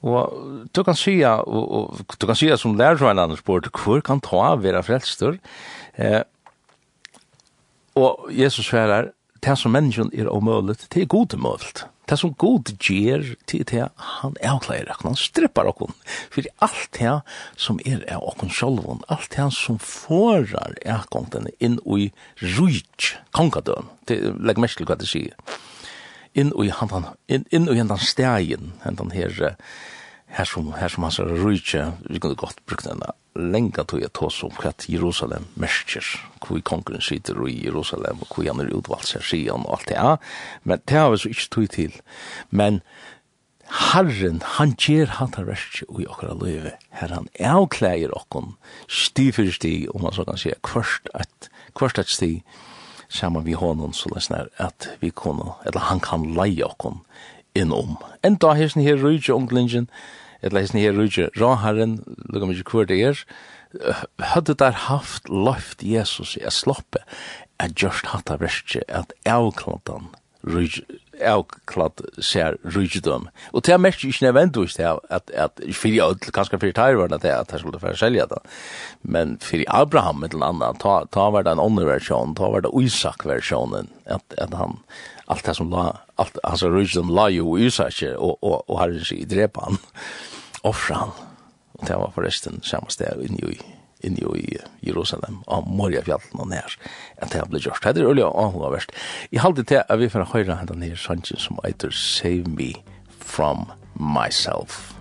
Og du kan sija, og, og du kan sija som lærersvein Anders spør, hvor kan ta vera frelstur? Eh, og Jesus sverar, det som menneskjen er omøylet, det er god omøylet det som god gjør til det han avklærer klær, han strippar okkur, for alt det som er av okkur sjolvun, alt det som forar avgångtene inn i rujt, kongadøn, legg mest til hva det sier, inn i hendan, inn, inn i hendan stegin, hendan her, uh, her som, her som han sier rujtje, vi kunne godt brukt denne lenga tog jeg tås om hva Jerusalem mersker, hvor kongen sitter i Jerusalem, og hvor han er utvalgt seg siden og alt det, ja. Men det har vi så ikke tog til. Men Herren, han gjør han tar verst i okra løyve. Her han avklæger okkon sti for sti, om man så kan si, kvart et, kvart et sti, sammen vi honom, så løsner at vi kunne, eller han kan leie okkon innom. Enda hesten her rujtje unglingen, et leis her rujje, råharen, lukka mykje hvor det er, hadde der haft løft Jesus i a sloppe, at just hatt av verste, at rujje, avklant ser rujtjedom. Og det er mest ikke nødvendigvis det at, at fyrir ødel, kanskje fyrir tærvarna det at han skulle fyrir selja det. Men fyrir Abraham et eller annet, ta, ta var det en ånderversjon, ta var det Isak-versjonen, at, at han, allt det som la, allt hans rydden la jo i sig og, og, og herren sier, drepa han, offra han. Og det var forresten samme sted ny i ny i Jerusalem, av Morjafjallen og nær, at det ble gjort. Det er øyelig avhåverst. i halte til at vi får høyre henne nere sannsyn som eiter Save Me From Myself.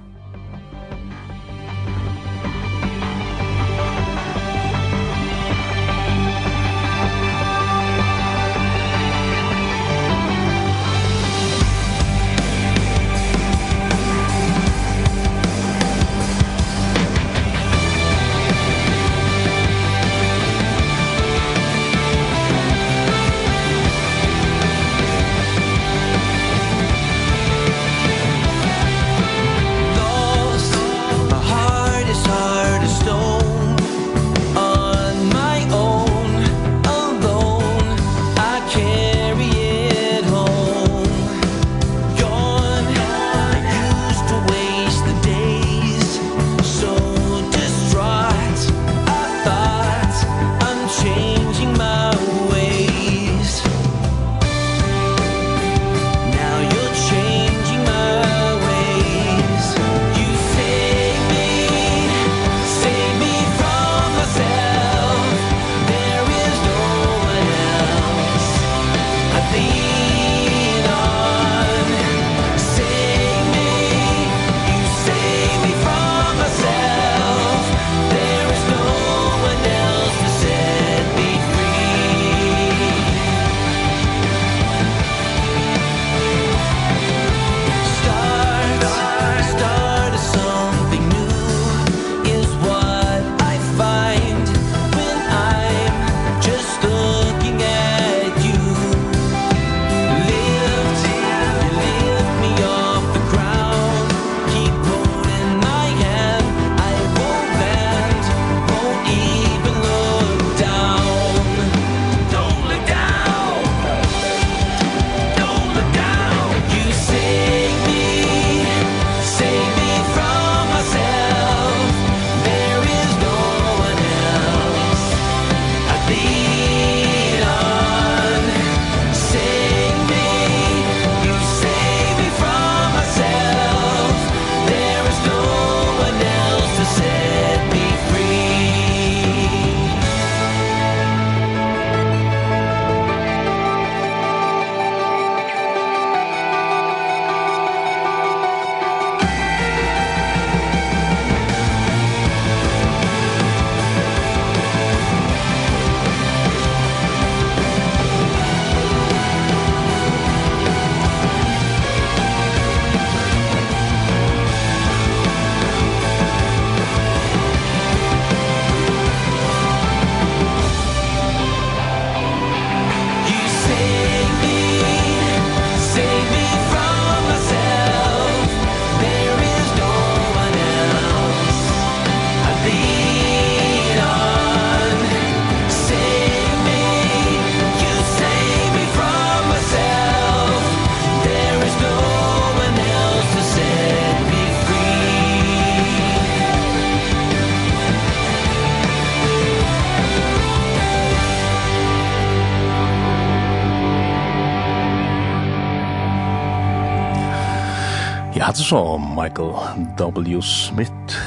hatt så Michael W. Smith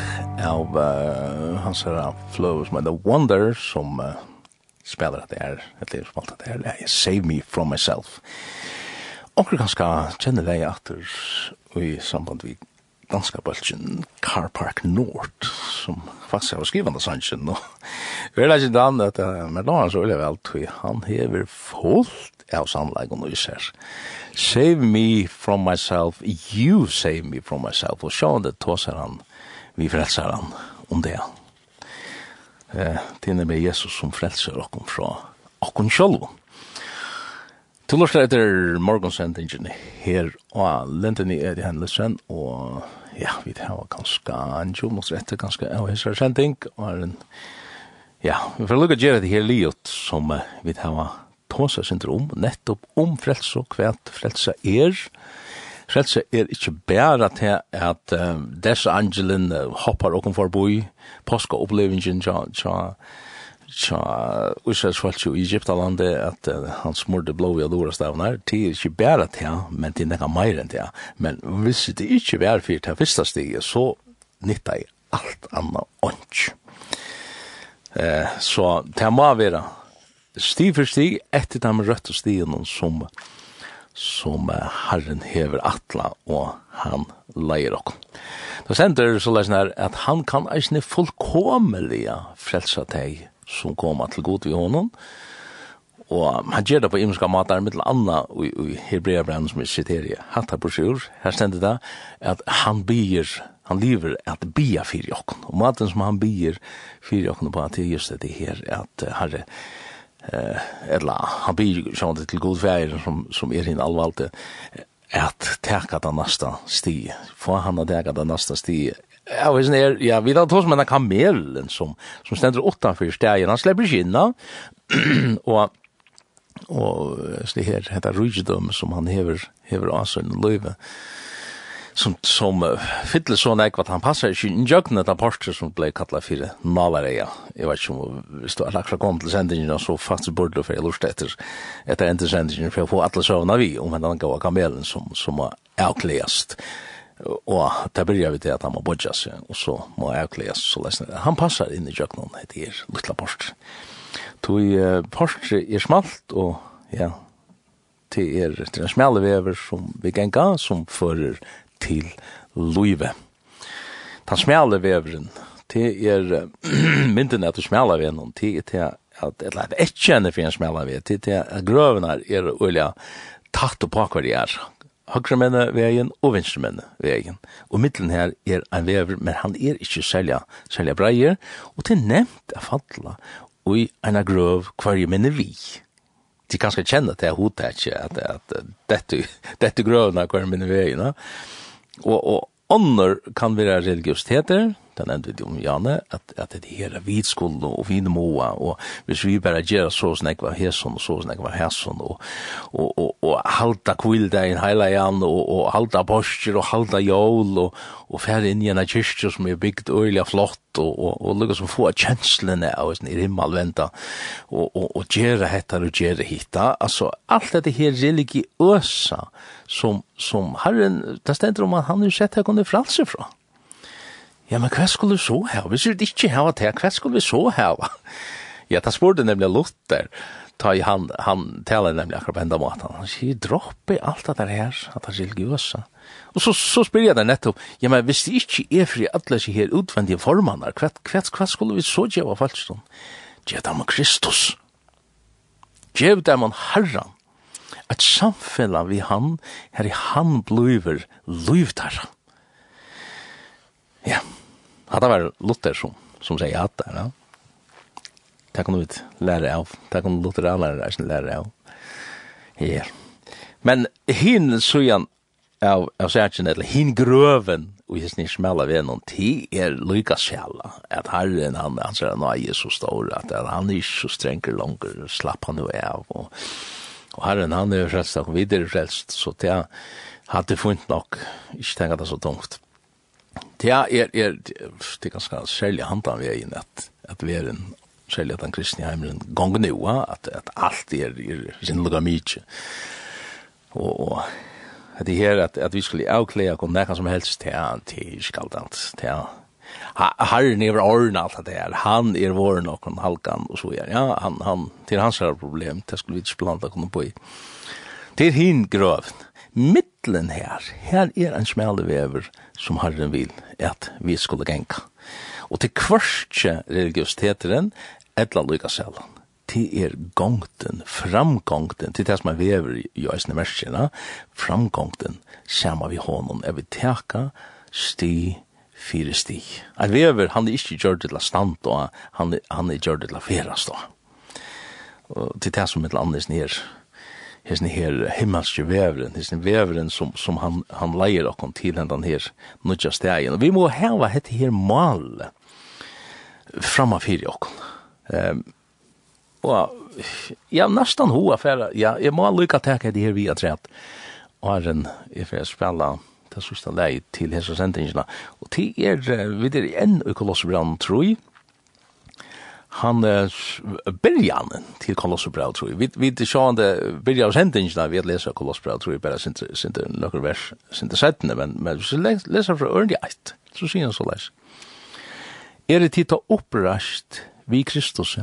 av uh, hans her flow som The Wonder som uh, spiller at det er et liv som alt at det er Save Me From Myself. Og Onker ganske kjenne deg atter i samband vi danska bølgen Car Park Nord som faktisk har skrivet av sannsyn og vi er ikke dan at uh, med da han så vil jeg vel han hever fullt av sannleggen og især og save me from myself, you save me from myself. Og sjå det tåser han, vi frelser han om det. Eh, det er med Jesus som frelser okkom fra okkom sjølv. Til lort slå etter morgonsendingen her, og lenten i er i hendelsen, og ja, vi har ganske en tjomnås etter ganske av hessere sending, og er en, ja, vi får lukka gjerra det her liot som vi har tåsa sin om, nettopp om frelse og hvert frelse er. Frelse er ikke bare til at um, desse angelen hoppar okken forboi, påska opplevingen tja, tja, tja Israels folk i Egyptalandet at uh, han smurde blå i adora stavnar, det er ikke bare til, men det er nekka meir enn til. Men hvis det ikke var fyrir til fyrsta stiget, så nytta i alt anna ånds. Eh, så det må være stig for stig etter de røtte stigene som, som Herren hever atla og han leier okkom. Da sender så lesen her at han kan eisne fullkomeliga frelsa teg som koma til god vi honom, og han gjør det på imenska matar med til Anna i, i Hebreabrennen som vi sitter i Hatta Brosjur, her stender det at han byr, han lever at bya fyrir jokken, og maten som han byr fyrir jokken på at det er just det her at herre, eh eller han blir sånt til god färger som som er hin allvalte at tærka den næsta sti for han at tærka den næsta sti Ja, vi snär, ja, vi då tås med en kamelen som som stender åtta för stegen. Han slipper skinna. och og så det här heter rygdom som han hever hever av sin løyve som som uh, fyller så nek vad han passar i skyn jöknet av parter som blev kalla för Navareja. Jag vet inte om vi står alla kvar kom till sändningen och så fast borde för lust efter efter inte sändningen för att få alla sövna vi om den goda kamelen som som är avkläst. Och där börjar vi det att han må bodja sig och så må avkläst så läsna. Han passar in i jöknet det är lilla parter. Tui uh, parter är smalt och ja, det er det er smale vever som vi kan ga som fører til Luive. Den smale veveren, det er mynden etter smale veveren, det er til at et leit et kjenne for en smale veveren, det er til at grøvene er olja tatt og pakker de er. Høyre menne vegen og venstre menne vegen. Og middelen her er en vever, men han er ikke selja, selja breier, og til nevnt er fatla, og i en grøv hver menne vi de kan skal kjenne til hodet ikke at, at dette, dette grøvene hver minne veiene og, og ånder kan være religiøsiteter, den enda vi om Janne, at, at det her er vidskuld og vinmoa, og hvis vi bare gjør så snakk var hæsson, og så snakk var hæsson, og, og, og, og halda kvildegin heila jan, og, og halta borster, og halda jól, og, og færre inn i en kyrkje som er bygd øyla flott, og, og, og lukka som få kjenslene av i himmelventa, og, og, og gjøre hettar og gjøre hitta, altså alt dette her religiøsa som, som herren, det stender om at han har sett her kunne fralse fra ja, men hva skulle vi så her? Hvis vi ikke hava det, hva skulle vi så her? ja, det spurte nemlig Luther, ta i han, han taler nemlig akkurat på enda måten. Han sier, dropp i alt det her, at det er religiøse. Og så, så spør jeg deg nettopp, ja, men hvis det ikke er fri alle seg her utvendige formene, hva, hva, hva skulle vi så gjøre av falskstånd? Gjev dem Kristus. Gjev dem om Herren. Et samfunn vi han, her i han bluiver luivtarra. Ja, yeah det var Luther som, som sier hatta, ja. Det kan du ut lære av. Det kan Luther av lære av, lære av. Ja. Men hin sujan av, av særkjen, eller hin grøven, og hins ni smella ved noen ti, er lykka sjæla. At herren, han, han sier, nå er så stor, at, at han er ikke så strenger langer, slapp han jo av, og, og herren, han er jo frelst, og videre frelst, så det hadde funnet nok, ikke tenkt det så tungt. Det er, er, det er ganske særlig handan vi er inn at, at vi er en særlig at den kristne heimelen gong nu, at, at alt er, er sinnlega mykje. Og, og at det her, at, at vi skulle avklea kom nekka som helst till han, til skaldant, til han. Herren er åren alt det her, han er vår noen halkan og så er, ja, han, han, til hans her problem, det skulle vi ikke blanda kunne på i. Til hin grøvn, mitt mittlen her, her er en smale vever som Herren vil at vi skulle genka. Og til kvørstje religiøsiteteren, etla lykka selvan. Til er gongten, framgongten, til det som er vever i øysene merskjena, framgongten, sama vi hånden, er vi teka sti fire sti. Er vever, han er ikke gjør det til stand, han er, han er gjør det til ferast. Og til det som et eller annet nere, hesen her himmelske veveren, hesen veveren som, som han, han leier okkon til hendan her nødja stegen. Vi må heva hette her mal framma fyrir okkon. Um, og ja, næstan ho affæra, ja, jeg må lykka teka det her via træt. Og er fyrir spela det sista leie til hese sendingsna. Og til er, vi er enn i Kolossebrand, tror jeg, han er byrjanen til Kolosserbrev, tror jeg. Vi, vi er sjåan det byrjar av hendingsene, vi har lesa Kolosserbrev, tror jeg, bare sinte nøkker vers, sinte settene, men, men hvis vi leser fra ørndi eit, så sier han så leis. Er det tid til opprasht vi Kristus,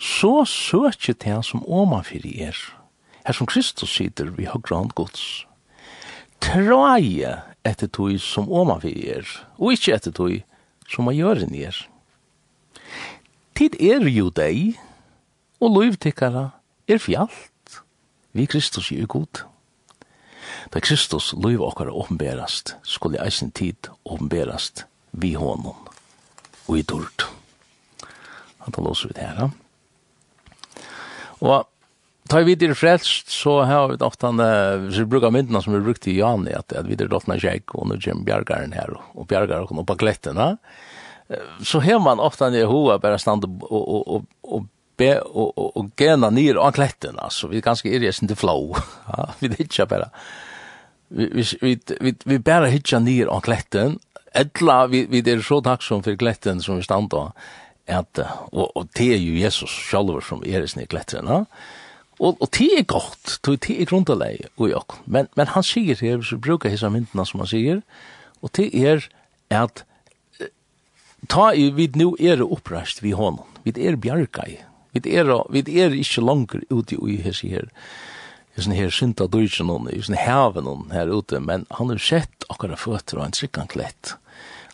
så søkje til han som omanfyr i er, her som Kristus sitter vi har grand gods. Traje etter tog som omanfyr i er, og ikkje etter tog som man gjøren i er tid er jo deg, og løyvtikkara er fjalt, vi Kristus er god. Da Kristus lov okkara åpenberast, skulle eisen tid åpenberast vi honom og i dord. Han tar låser ut her, ja. Og tar vi til frelst, så har vi ofte han, hvis vi bruker myndene som vi brukte i Jani, at, at vi til dottene kjekk, og nå kommer bjergaren her, og bjergaren kommer på klettene, så har man ofta när hoa bara standa och, och, och, och be och, och, och gena ner av klätten alltså vi ganska är det inte flow. Ja vi hitcha bara vi vi vi vi, vi bara hitcha ner av klätten Edla, vi, vi er så takksom for kletten som vi stand da, at, og, og det er jo Jesus selv som er i sinne kletten, ja? Og, og det er godt, det er grunnleg og jo, men, men han sier her, så brukar hessa myndna som han sier, og det er at ta i vid nu er upprast vi honom. Vi er bjarkai. Vi er vi er ikkje langer ute i sig her. Hesen her synta døysen hon, hesen haven hon her ute, men han har sett akkurat føtter og en trikkan klett.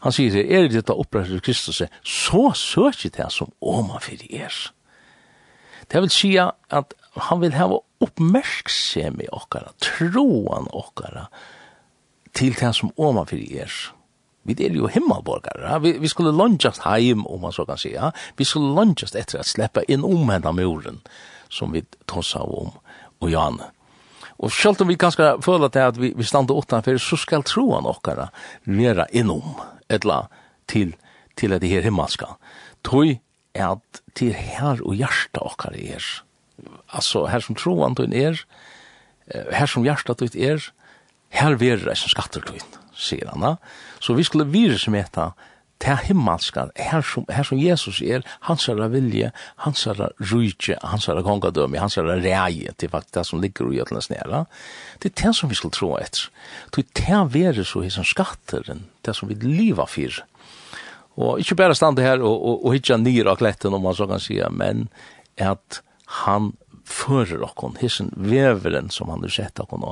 Han sier seg, er det dette opprest Kristus, så søker det som åma fyrir er. Det vil si at han vil hava oppmerksem i okkara, troan okkara, til det som åma fyrir er. Vi er jo himmelborgare. Vi, vi skulle lunchast heim, om man så kan säga. Vi skulle lunchast etter at sleppa inn om henne muren, som vi tossa om, og Janne. Og selv om vi kanskje føler at vi, vi stander utenfor, så skal troen okkara være innom, etla til, til at det her himmelska. Tøy er at til her og hjertet okkara er. Altså, her som troen tøyen er, her som hjertet tøyen er, her verer det som skatter tøyen, sier han da. Ja? Så vi skulle virusmeta til himmelska, her som, her som Jesus er, hans er vilje, hans er rujtje, hans er gongadømme, hans er reie, til faktisk det som ligger i ødlens nere. Det er det som vi skulle tro etter. Det er det være så hos skatteren, det som vi liva fyr. Og ikke bare stande her og, og, og hitja nyr av kletten, om man så kan sige, men at han fører okkon, hissen veveren som han har sett okkon,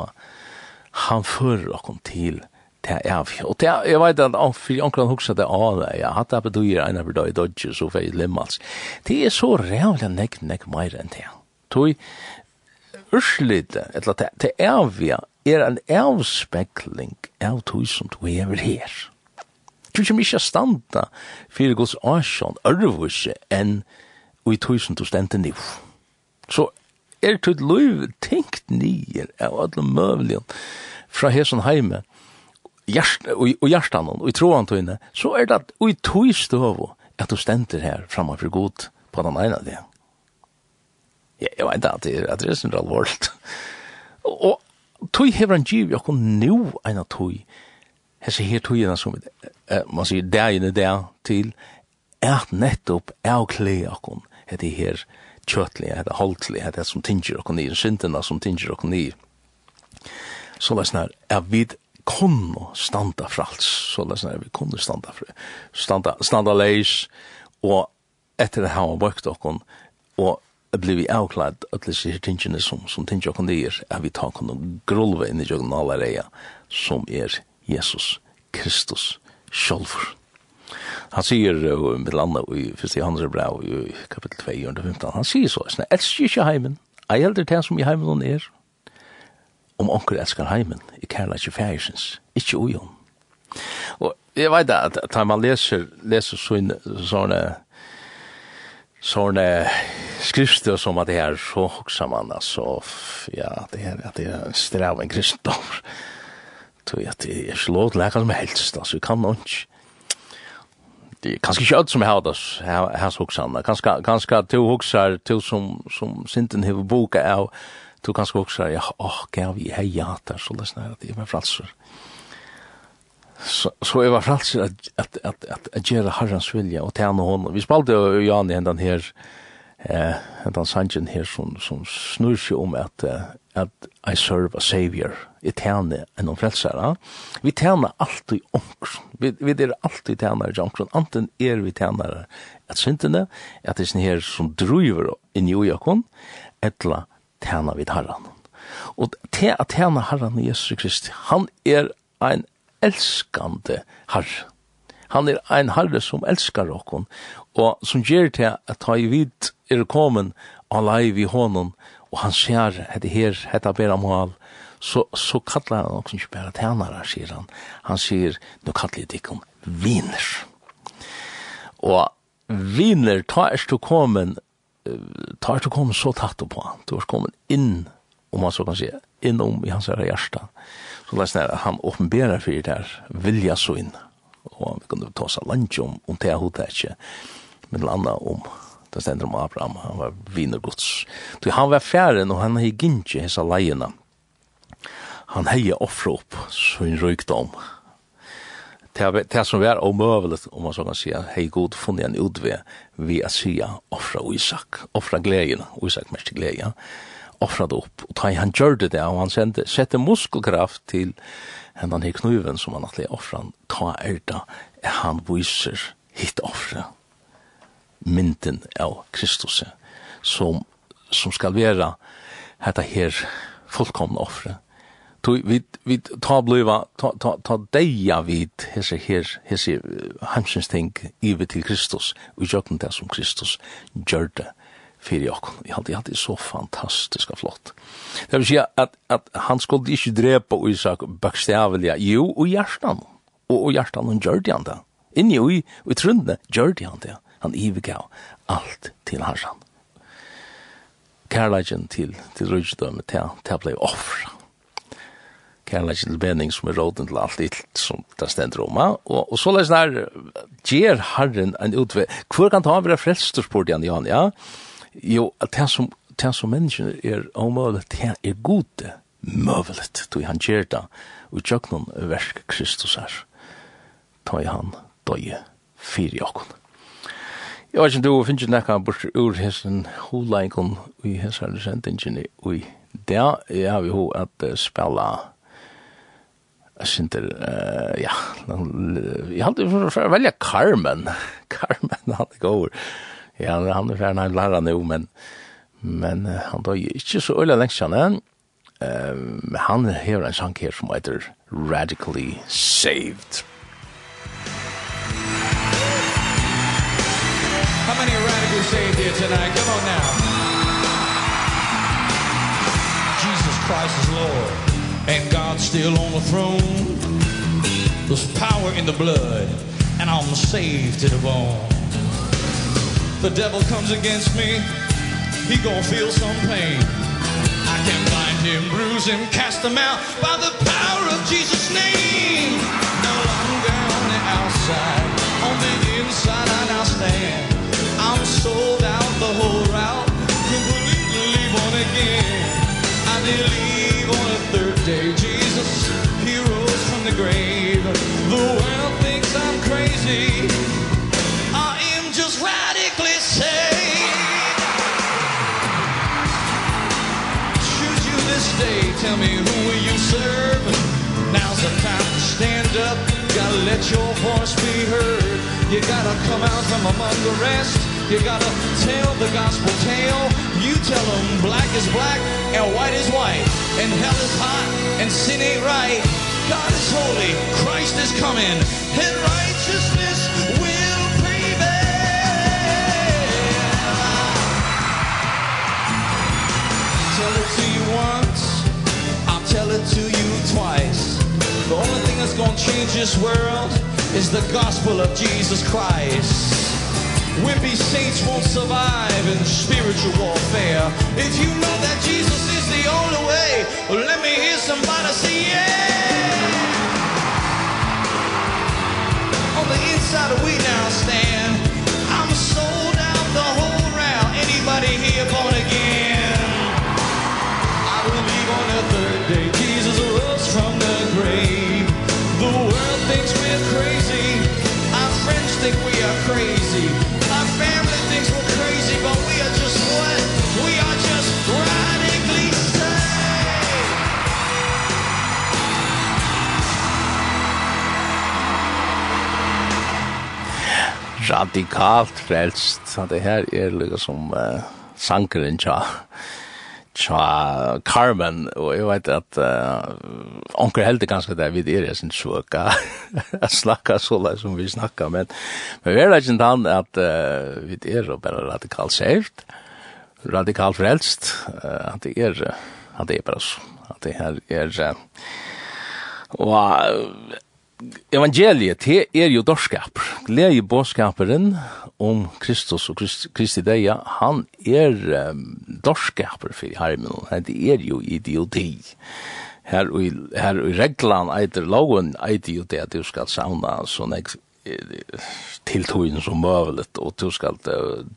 han fører okkon til himmelska, Det er vi. Og det, jeg vet at om, for onkran hugsa det av det, ja, hatt det betyr en av dag i dodge, så fei limmals. Det er så rævlig nek, nek meir enn det. Toi, urslite, eller det, det er vi, er en avspekling av tog som du er her. Du kommer ikke standa fyrir gos asjon, ørvuse, enn og i tog som du stendte niv. Så er tog loiv tenkt nyer av alle møvligen fra hesson heime, hjärst, och, och hjärtan och i tron till inne så är det att oj i tog støv att du ständer här framme för god på den ena det. Ja, jag vet ikke at det, är det är sånn allvarligt och tog hever han giv, jeg kunne nå en av tog, hese her togene som man sier, der inne der til, er nettopp er kle akon, hette her kjøtlige, hette det är som tinger och ni, syndene som tinger akon i. Så det er sånn er kunne standa frals, alt, så det er vi kunne standa fri, standa, standa leis, og etter det her var bøkt okken, og blir vi avklad at det er tingene som, som tingene okken dyr, er vi tar kunne grulve inn i jøkken alle reia, som er Jesus Kristus sjolvur. Han sier uh, med landet i 1. Johannes brev i kapittel 2, 15, han sier så, elsker ikke heimen, jeg helder det som i heimen er, om onker elskar heimen, i kærla i fægisens, ikkje ujon. Og jeg veit at da man leser, leser sånne, sånne, sånne skrifter som at det her, så hoksa man, altså, ja, det her, at det er strav en kristendom, tror jeg at det er ikke lov til hva som helst, altså, vi kan noe ikke, det er kanskje ikke alt som jeg har det här hoksa han. Kanskje andra kanske kanske to som som sinten har boka av Du kan skå också ja, åh, gav vi hej jatar så lyssnar att det är med fralser. Så så är var fralser att att att att at gjøre Herrens vilja och tjäna honom. Vi spalde jo Jan i hendan här eh hendan sangen här som som snur seg om att att I serve a savior. I tjäna en frelsere. Vi tjäna alltid onks. Vi vi är alltid tjänare i onks. Anten är vi tjänare att syndene, att det är sånn her som driver inn i ujakon, etla tjene vid herren. Og til at tjene herren Jesus Kristi, han er ein elskande herre. Han er ein herre som elskar okkon, og som gjør til at ta i vid er kommet alaiv i hånden, og han ser hette her, hette bera mål, så, så kallar han også ikke bare tjenere, sier han. Han sier, nå kallar jeg dikk viner. Og viner, ta er du kommet tar du kom så tatt på han. Du har kommet inn, om man så kan si, innom i hans hjärsta. Så det er han åpenberer for det her, vilja så inn. Og vi kunne ta seg lunch om, om det hodet ikke, men landa om, det stender om Abraham, han var vinergods. Så han var færen, og han gikk ikke hessa leiene. Han hei offre opp, så hun røykte om det, det som var omøvelet, om man så kan si, hej god funnet en utve, vi att säga offra Isak, offra gleden, Isak mest glädje, offra det upp. Och han, han gjør det och han sände, sätter muskelkraft til henne den här knuven som han att offra, ta är det, han viser hitt offra mynden av Kristus som, som skal være dette her fullkomne offret tog vi vi ta bliva ta ta ta deia vit hesa her hesa hansins ting yvir til Kristus og jotn ta sum Kristus gjørte fyrir ok vi hadde, hatt hadde så fantastisk flott. Det vil si at, at han skulle ikke drepa Isak bakstavelige, jo, og hjertan. Og, og hjertan han gjør det han det. Inni og i, og i trundene gjør det han det. Han ivegav alt til harsan Kærleikjen til, til rydgjødømme, til, til ble offra kærleikken til bening som er råden til alt illt som det stender om. Og, og så leis der, gjer Herren en utve, Hvor kan ta av være frelster, spurte han Jan, ja? Jo, at det som, det som menneskene er omøvelig, det er gode møvelig, tog han gjer det, og tjøk noen versk Kristus her. tog han døye fyri okkon. Jeg vet ikke du finner ikke nekka bort ur hessen holeikon i hessen sendingen i dag. Jeg har jo at spela Jeg synes ja, jeg hadde for å velge Carmen. Carmen, han er god. Ja, han er ferdig, han lærer nå, men, men han var ikke så øyelig lengst kjenne. Men han har en sang her som heter Radically Saved. How many are radically saved here tonight? Come on now. Jesus Christ is Lord and God's still on the throne. There's power in the blood and I'm saved to the bone. The devil comes against me. He gonna feel some pain. I can bind him, bruise him, cast him out by the power of Jesus' name. No longer on the outside, on the inside I now stand. I'm sold out day Tell me who will you serve? Now's the time to stand up. Gotta let your voice be heard. You gotta come out from among the rest. You gotta tell the gospel tale. You tell them black is black And white is white And hell is hot And sin ain't right. God is holy. Christ is coming. And righteousness tell it to you twice. The only thing that's gonna change this world Is the gospel of Jesus Christ. Wimpy saints won't survive in spiritual warfare. If you know that Jesus is the only way well, Let me hear somebody say yeah. On the inside we now stand. radikalt frelst. Så det her er liksom som uh, sankeren tja, tja Carmen, og jeg vet at uh, onker heldig ganske der vi er, jeg synes så jeg snakka så lai som vi snakka, men, men vi er ikke han at uh, vi er bare radikalt saved, radikalt frelst, uh, at det er, at det er bare så, at det her er, uh, og evangeliet, det er jo dorskap. Gleie båskaperen om Kristus og Krist, Kristi deia, han er um, dorskaper for hermen, det er jo idioti. Her og her i reglan eitir loven eitir jo det at du skal sauna sånn nek til tøyen som møvlet, og du ska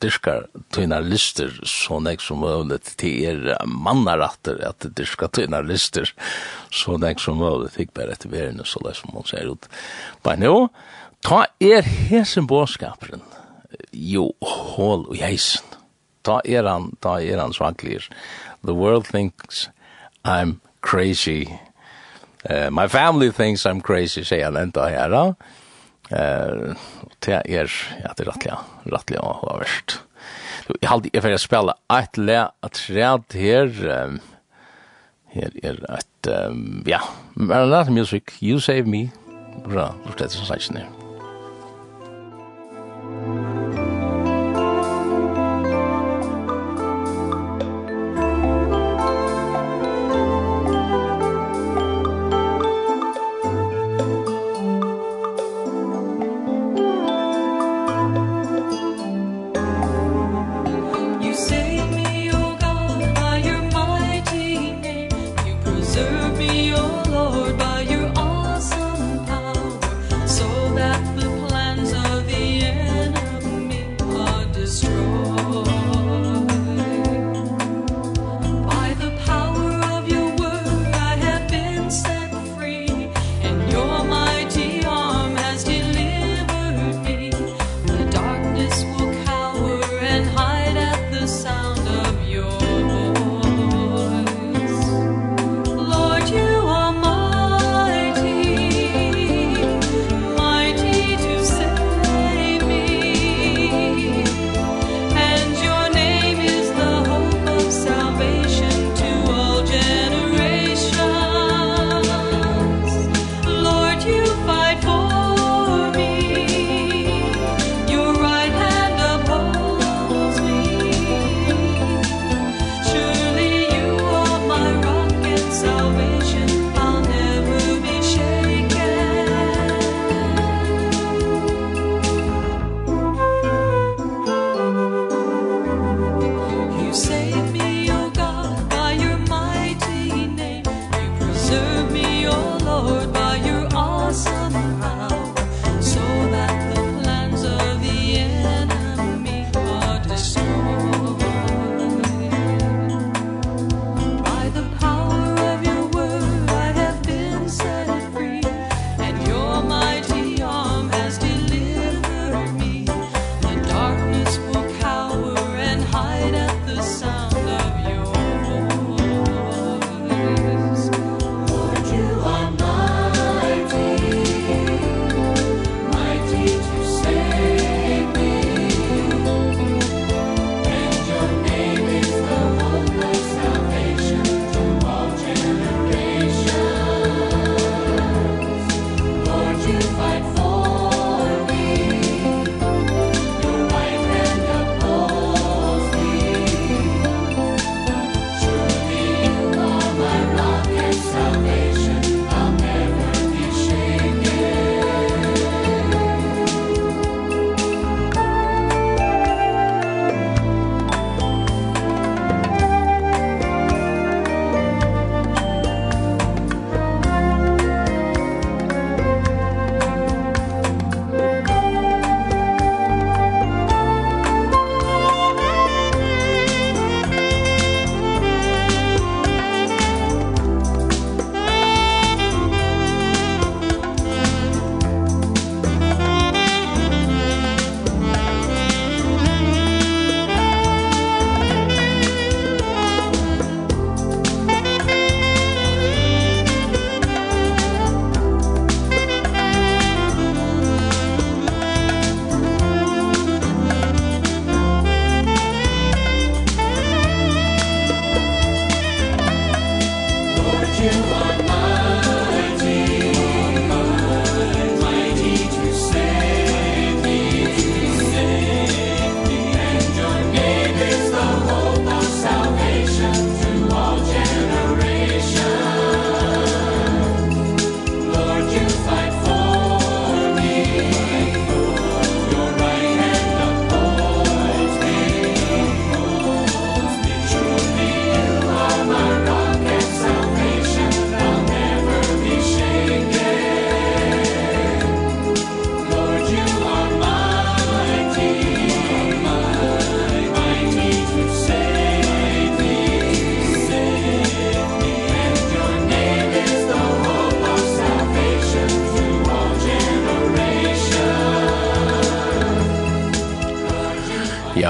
diska dina lister så näck som møvlet, til er at att skal dina lister så näck som møvlet, fick bare etter världen så det som man ser ut. Men nu, ta er hesen båskaperen, jo hål og jeisen. Ta er han, ta er han svaklir. The world thinks I'm crazy. Uh, my family thinks I'm crazy, sier han enda her. Ja? Eh, det er ja, det er rettelig, rettelig å ha vært. Jeg har alltid for å spille et le at træd her her er et ja, Maranatha Music, You Save Me. Bra, det er sånn sagt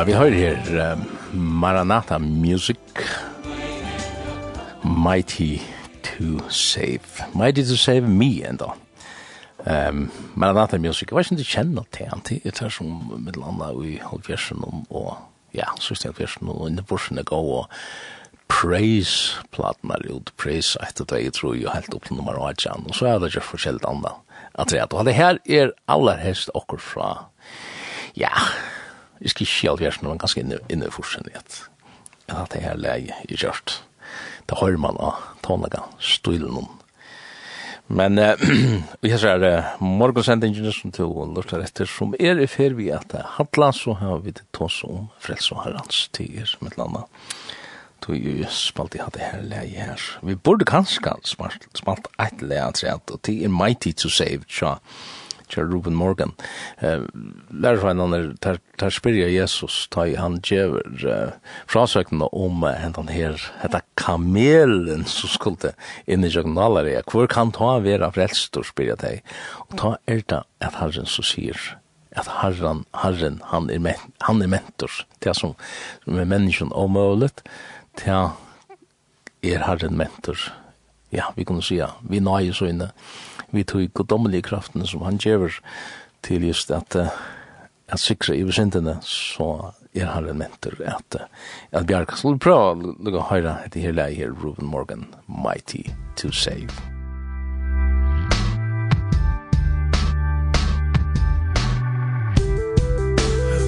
Ja, vi hører her uh, Maranatha Music. Mighty to Save. Mighty to Save Me enda. Um, Maranatha Music Jeg vet ikke om du kjenner til han til Jeg tar som middelanda i halvfjersen og ja, sørste halvfjersen og inni borsen er gå og praise platna ut. Praise etter det jeg tror jo helt opp til nummer 8 og så er det ikke forskjellig annet. At det er det her er aller helst okkur fra ja, jeg skal ikke alvgjørs, men ganske inne, inne forsen i at at det her leie i kjørt. Da hører man av tånlega stilen om. Men uh, vi har sånn uh, morgensendingen som to lortar etter, som er i fer vi at det handla, så har vi det tås om frels og herrens tider, med landa. er jo spalt i hatt det her leie her. Vi burde kanskje spalt, spalt et leie at det er mighty to save, tja. So kjær Ruben Morgan. Eh, Lærer fra en tar der Jesus, ta i han djever eh, frasøkene om eh, hentan her, hetta kamelen som skulle inn i jøgnalere, hvor kan ta vera frelst, og spyrja jeg Og ta er det at herren så sier, at herren, herren, han er, men, han er mentor, det som, som er menneskjen omøylet, det er herren mentor. Ja, vi kunne si, ja, vi nøyer så inne, vi tog godommelige kraften som han gjør til just at at sikre i besintene, så er han en mentor at, at Bjarka. Så vi prøver å lukke å høre etter her leie her, Ruben Morgan, Mighty to Save.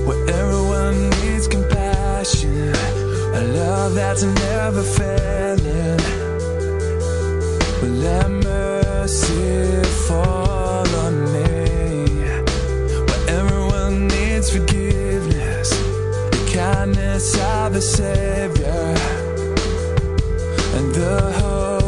Where everyone needs compassion A love that's never failing But let me mercy fall on me. Where everyone needs forgiveness The kindness of the Savior. And the hope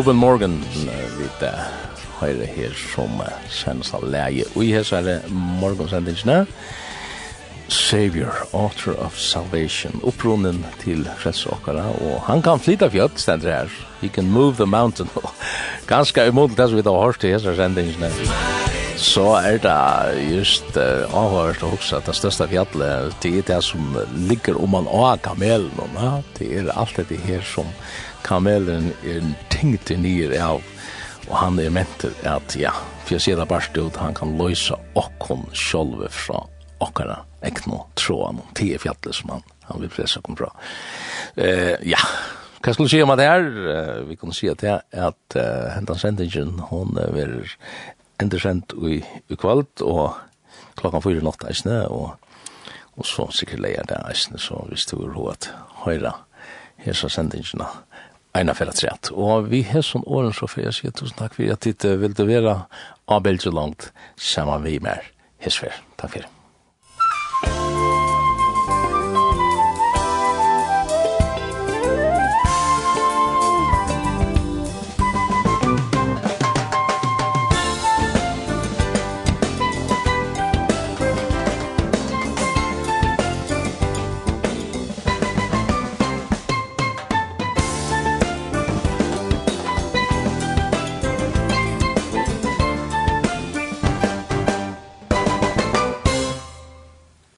Ruben Morgan vid høyre her som sendes av leie i hessare morgonsendingene Savior, Author of Salvation, opprunnen til fredsåkere, og han kan flytta fjøtt, stender her. He can move the mountain. Ganske imot det som vi da har hørt i hessare. Så er det just uh, avhørt å huske at det største fjallet, det er det som ligger om man av kamelen, ja? det er alt det her som kamelen er tingt nir av, og han er mentet at, ja, for jeg sier det bare stod, han kan løysa okkon sjølve fra okkara ekno tråan, ti er fjallet som han, han vil pressa kom bra. Eh, ja, hva skulle du si om det her? Eh, vi kunne si at det er at uh, hentan sendingen, hon er enda endersendt i, i kvalt, og klokkan fyra natt eisne, og, og så sikkert leier det eisne, så hvis du vil her så høyra hesa sendingina, Eina fella træt. Og vi har sånn åren så fyrir, jeg sier tusen takk for at ditt vil det være avbelgje langt saman vi mer. Hesfer, takk fyrir.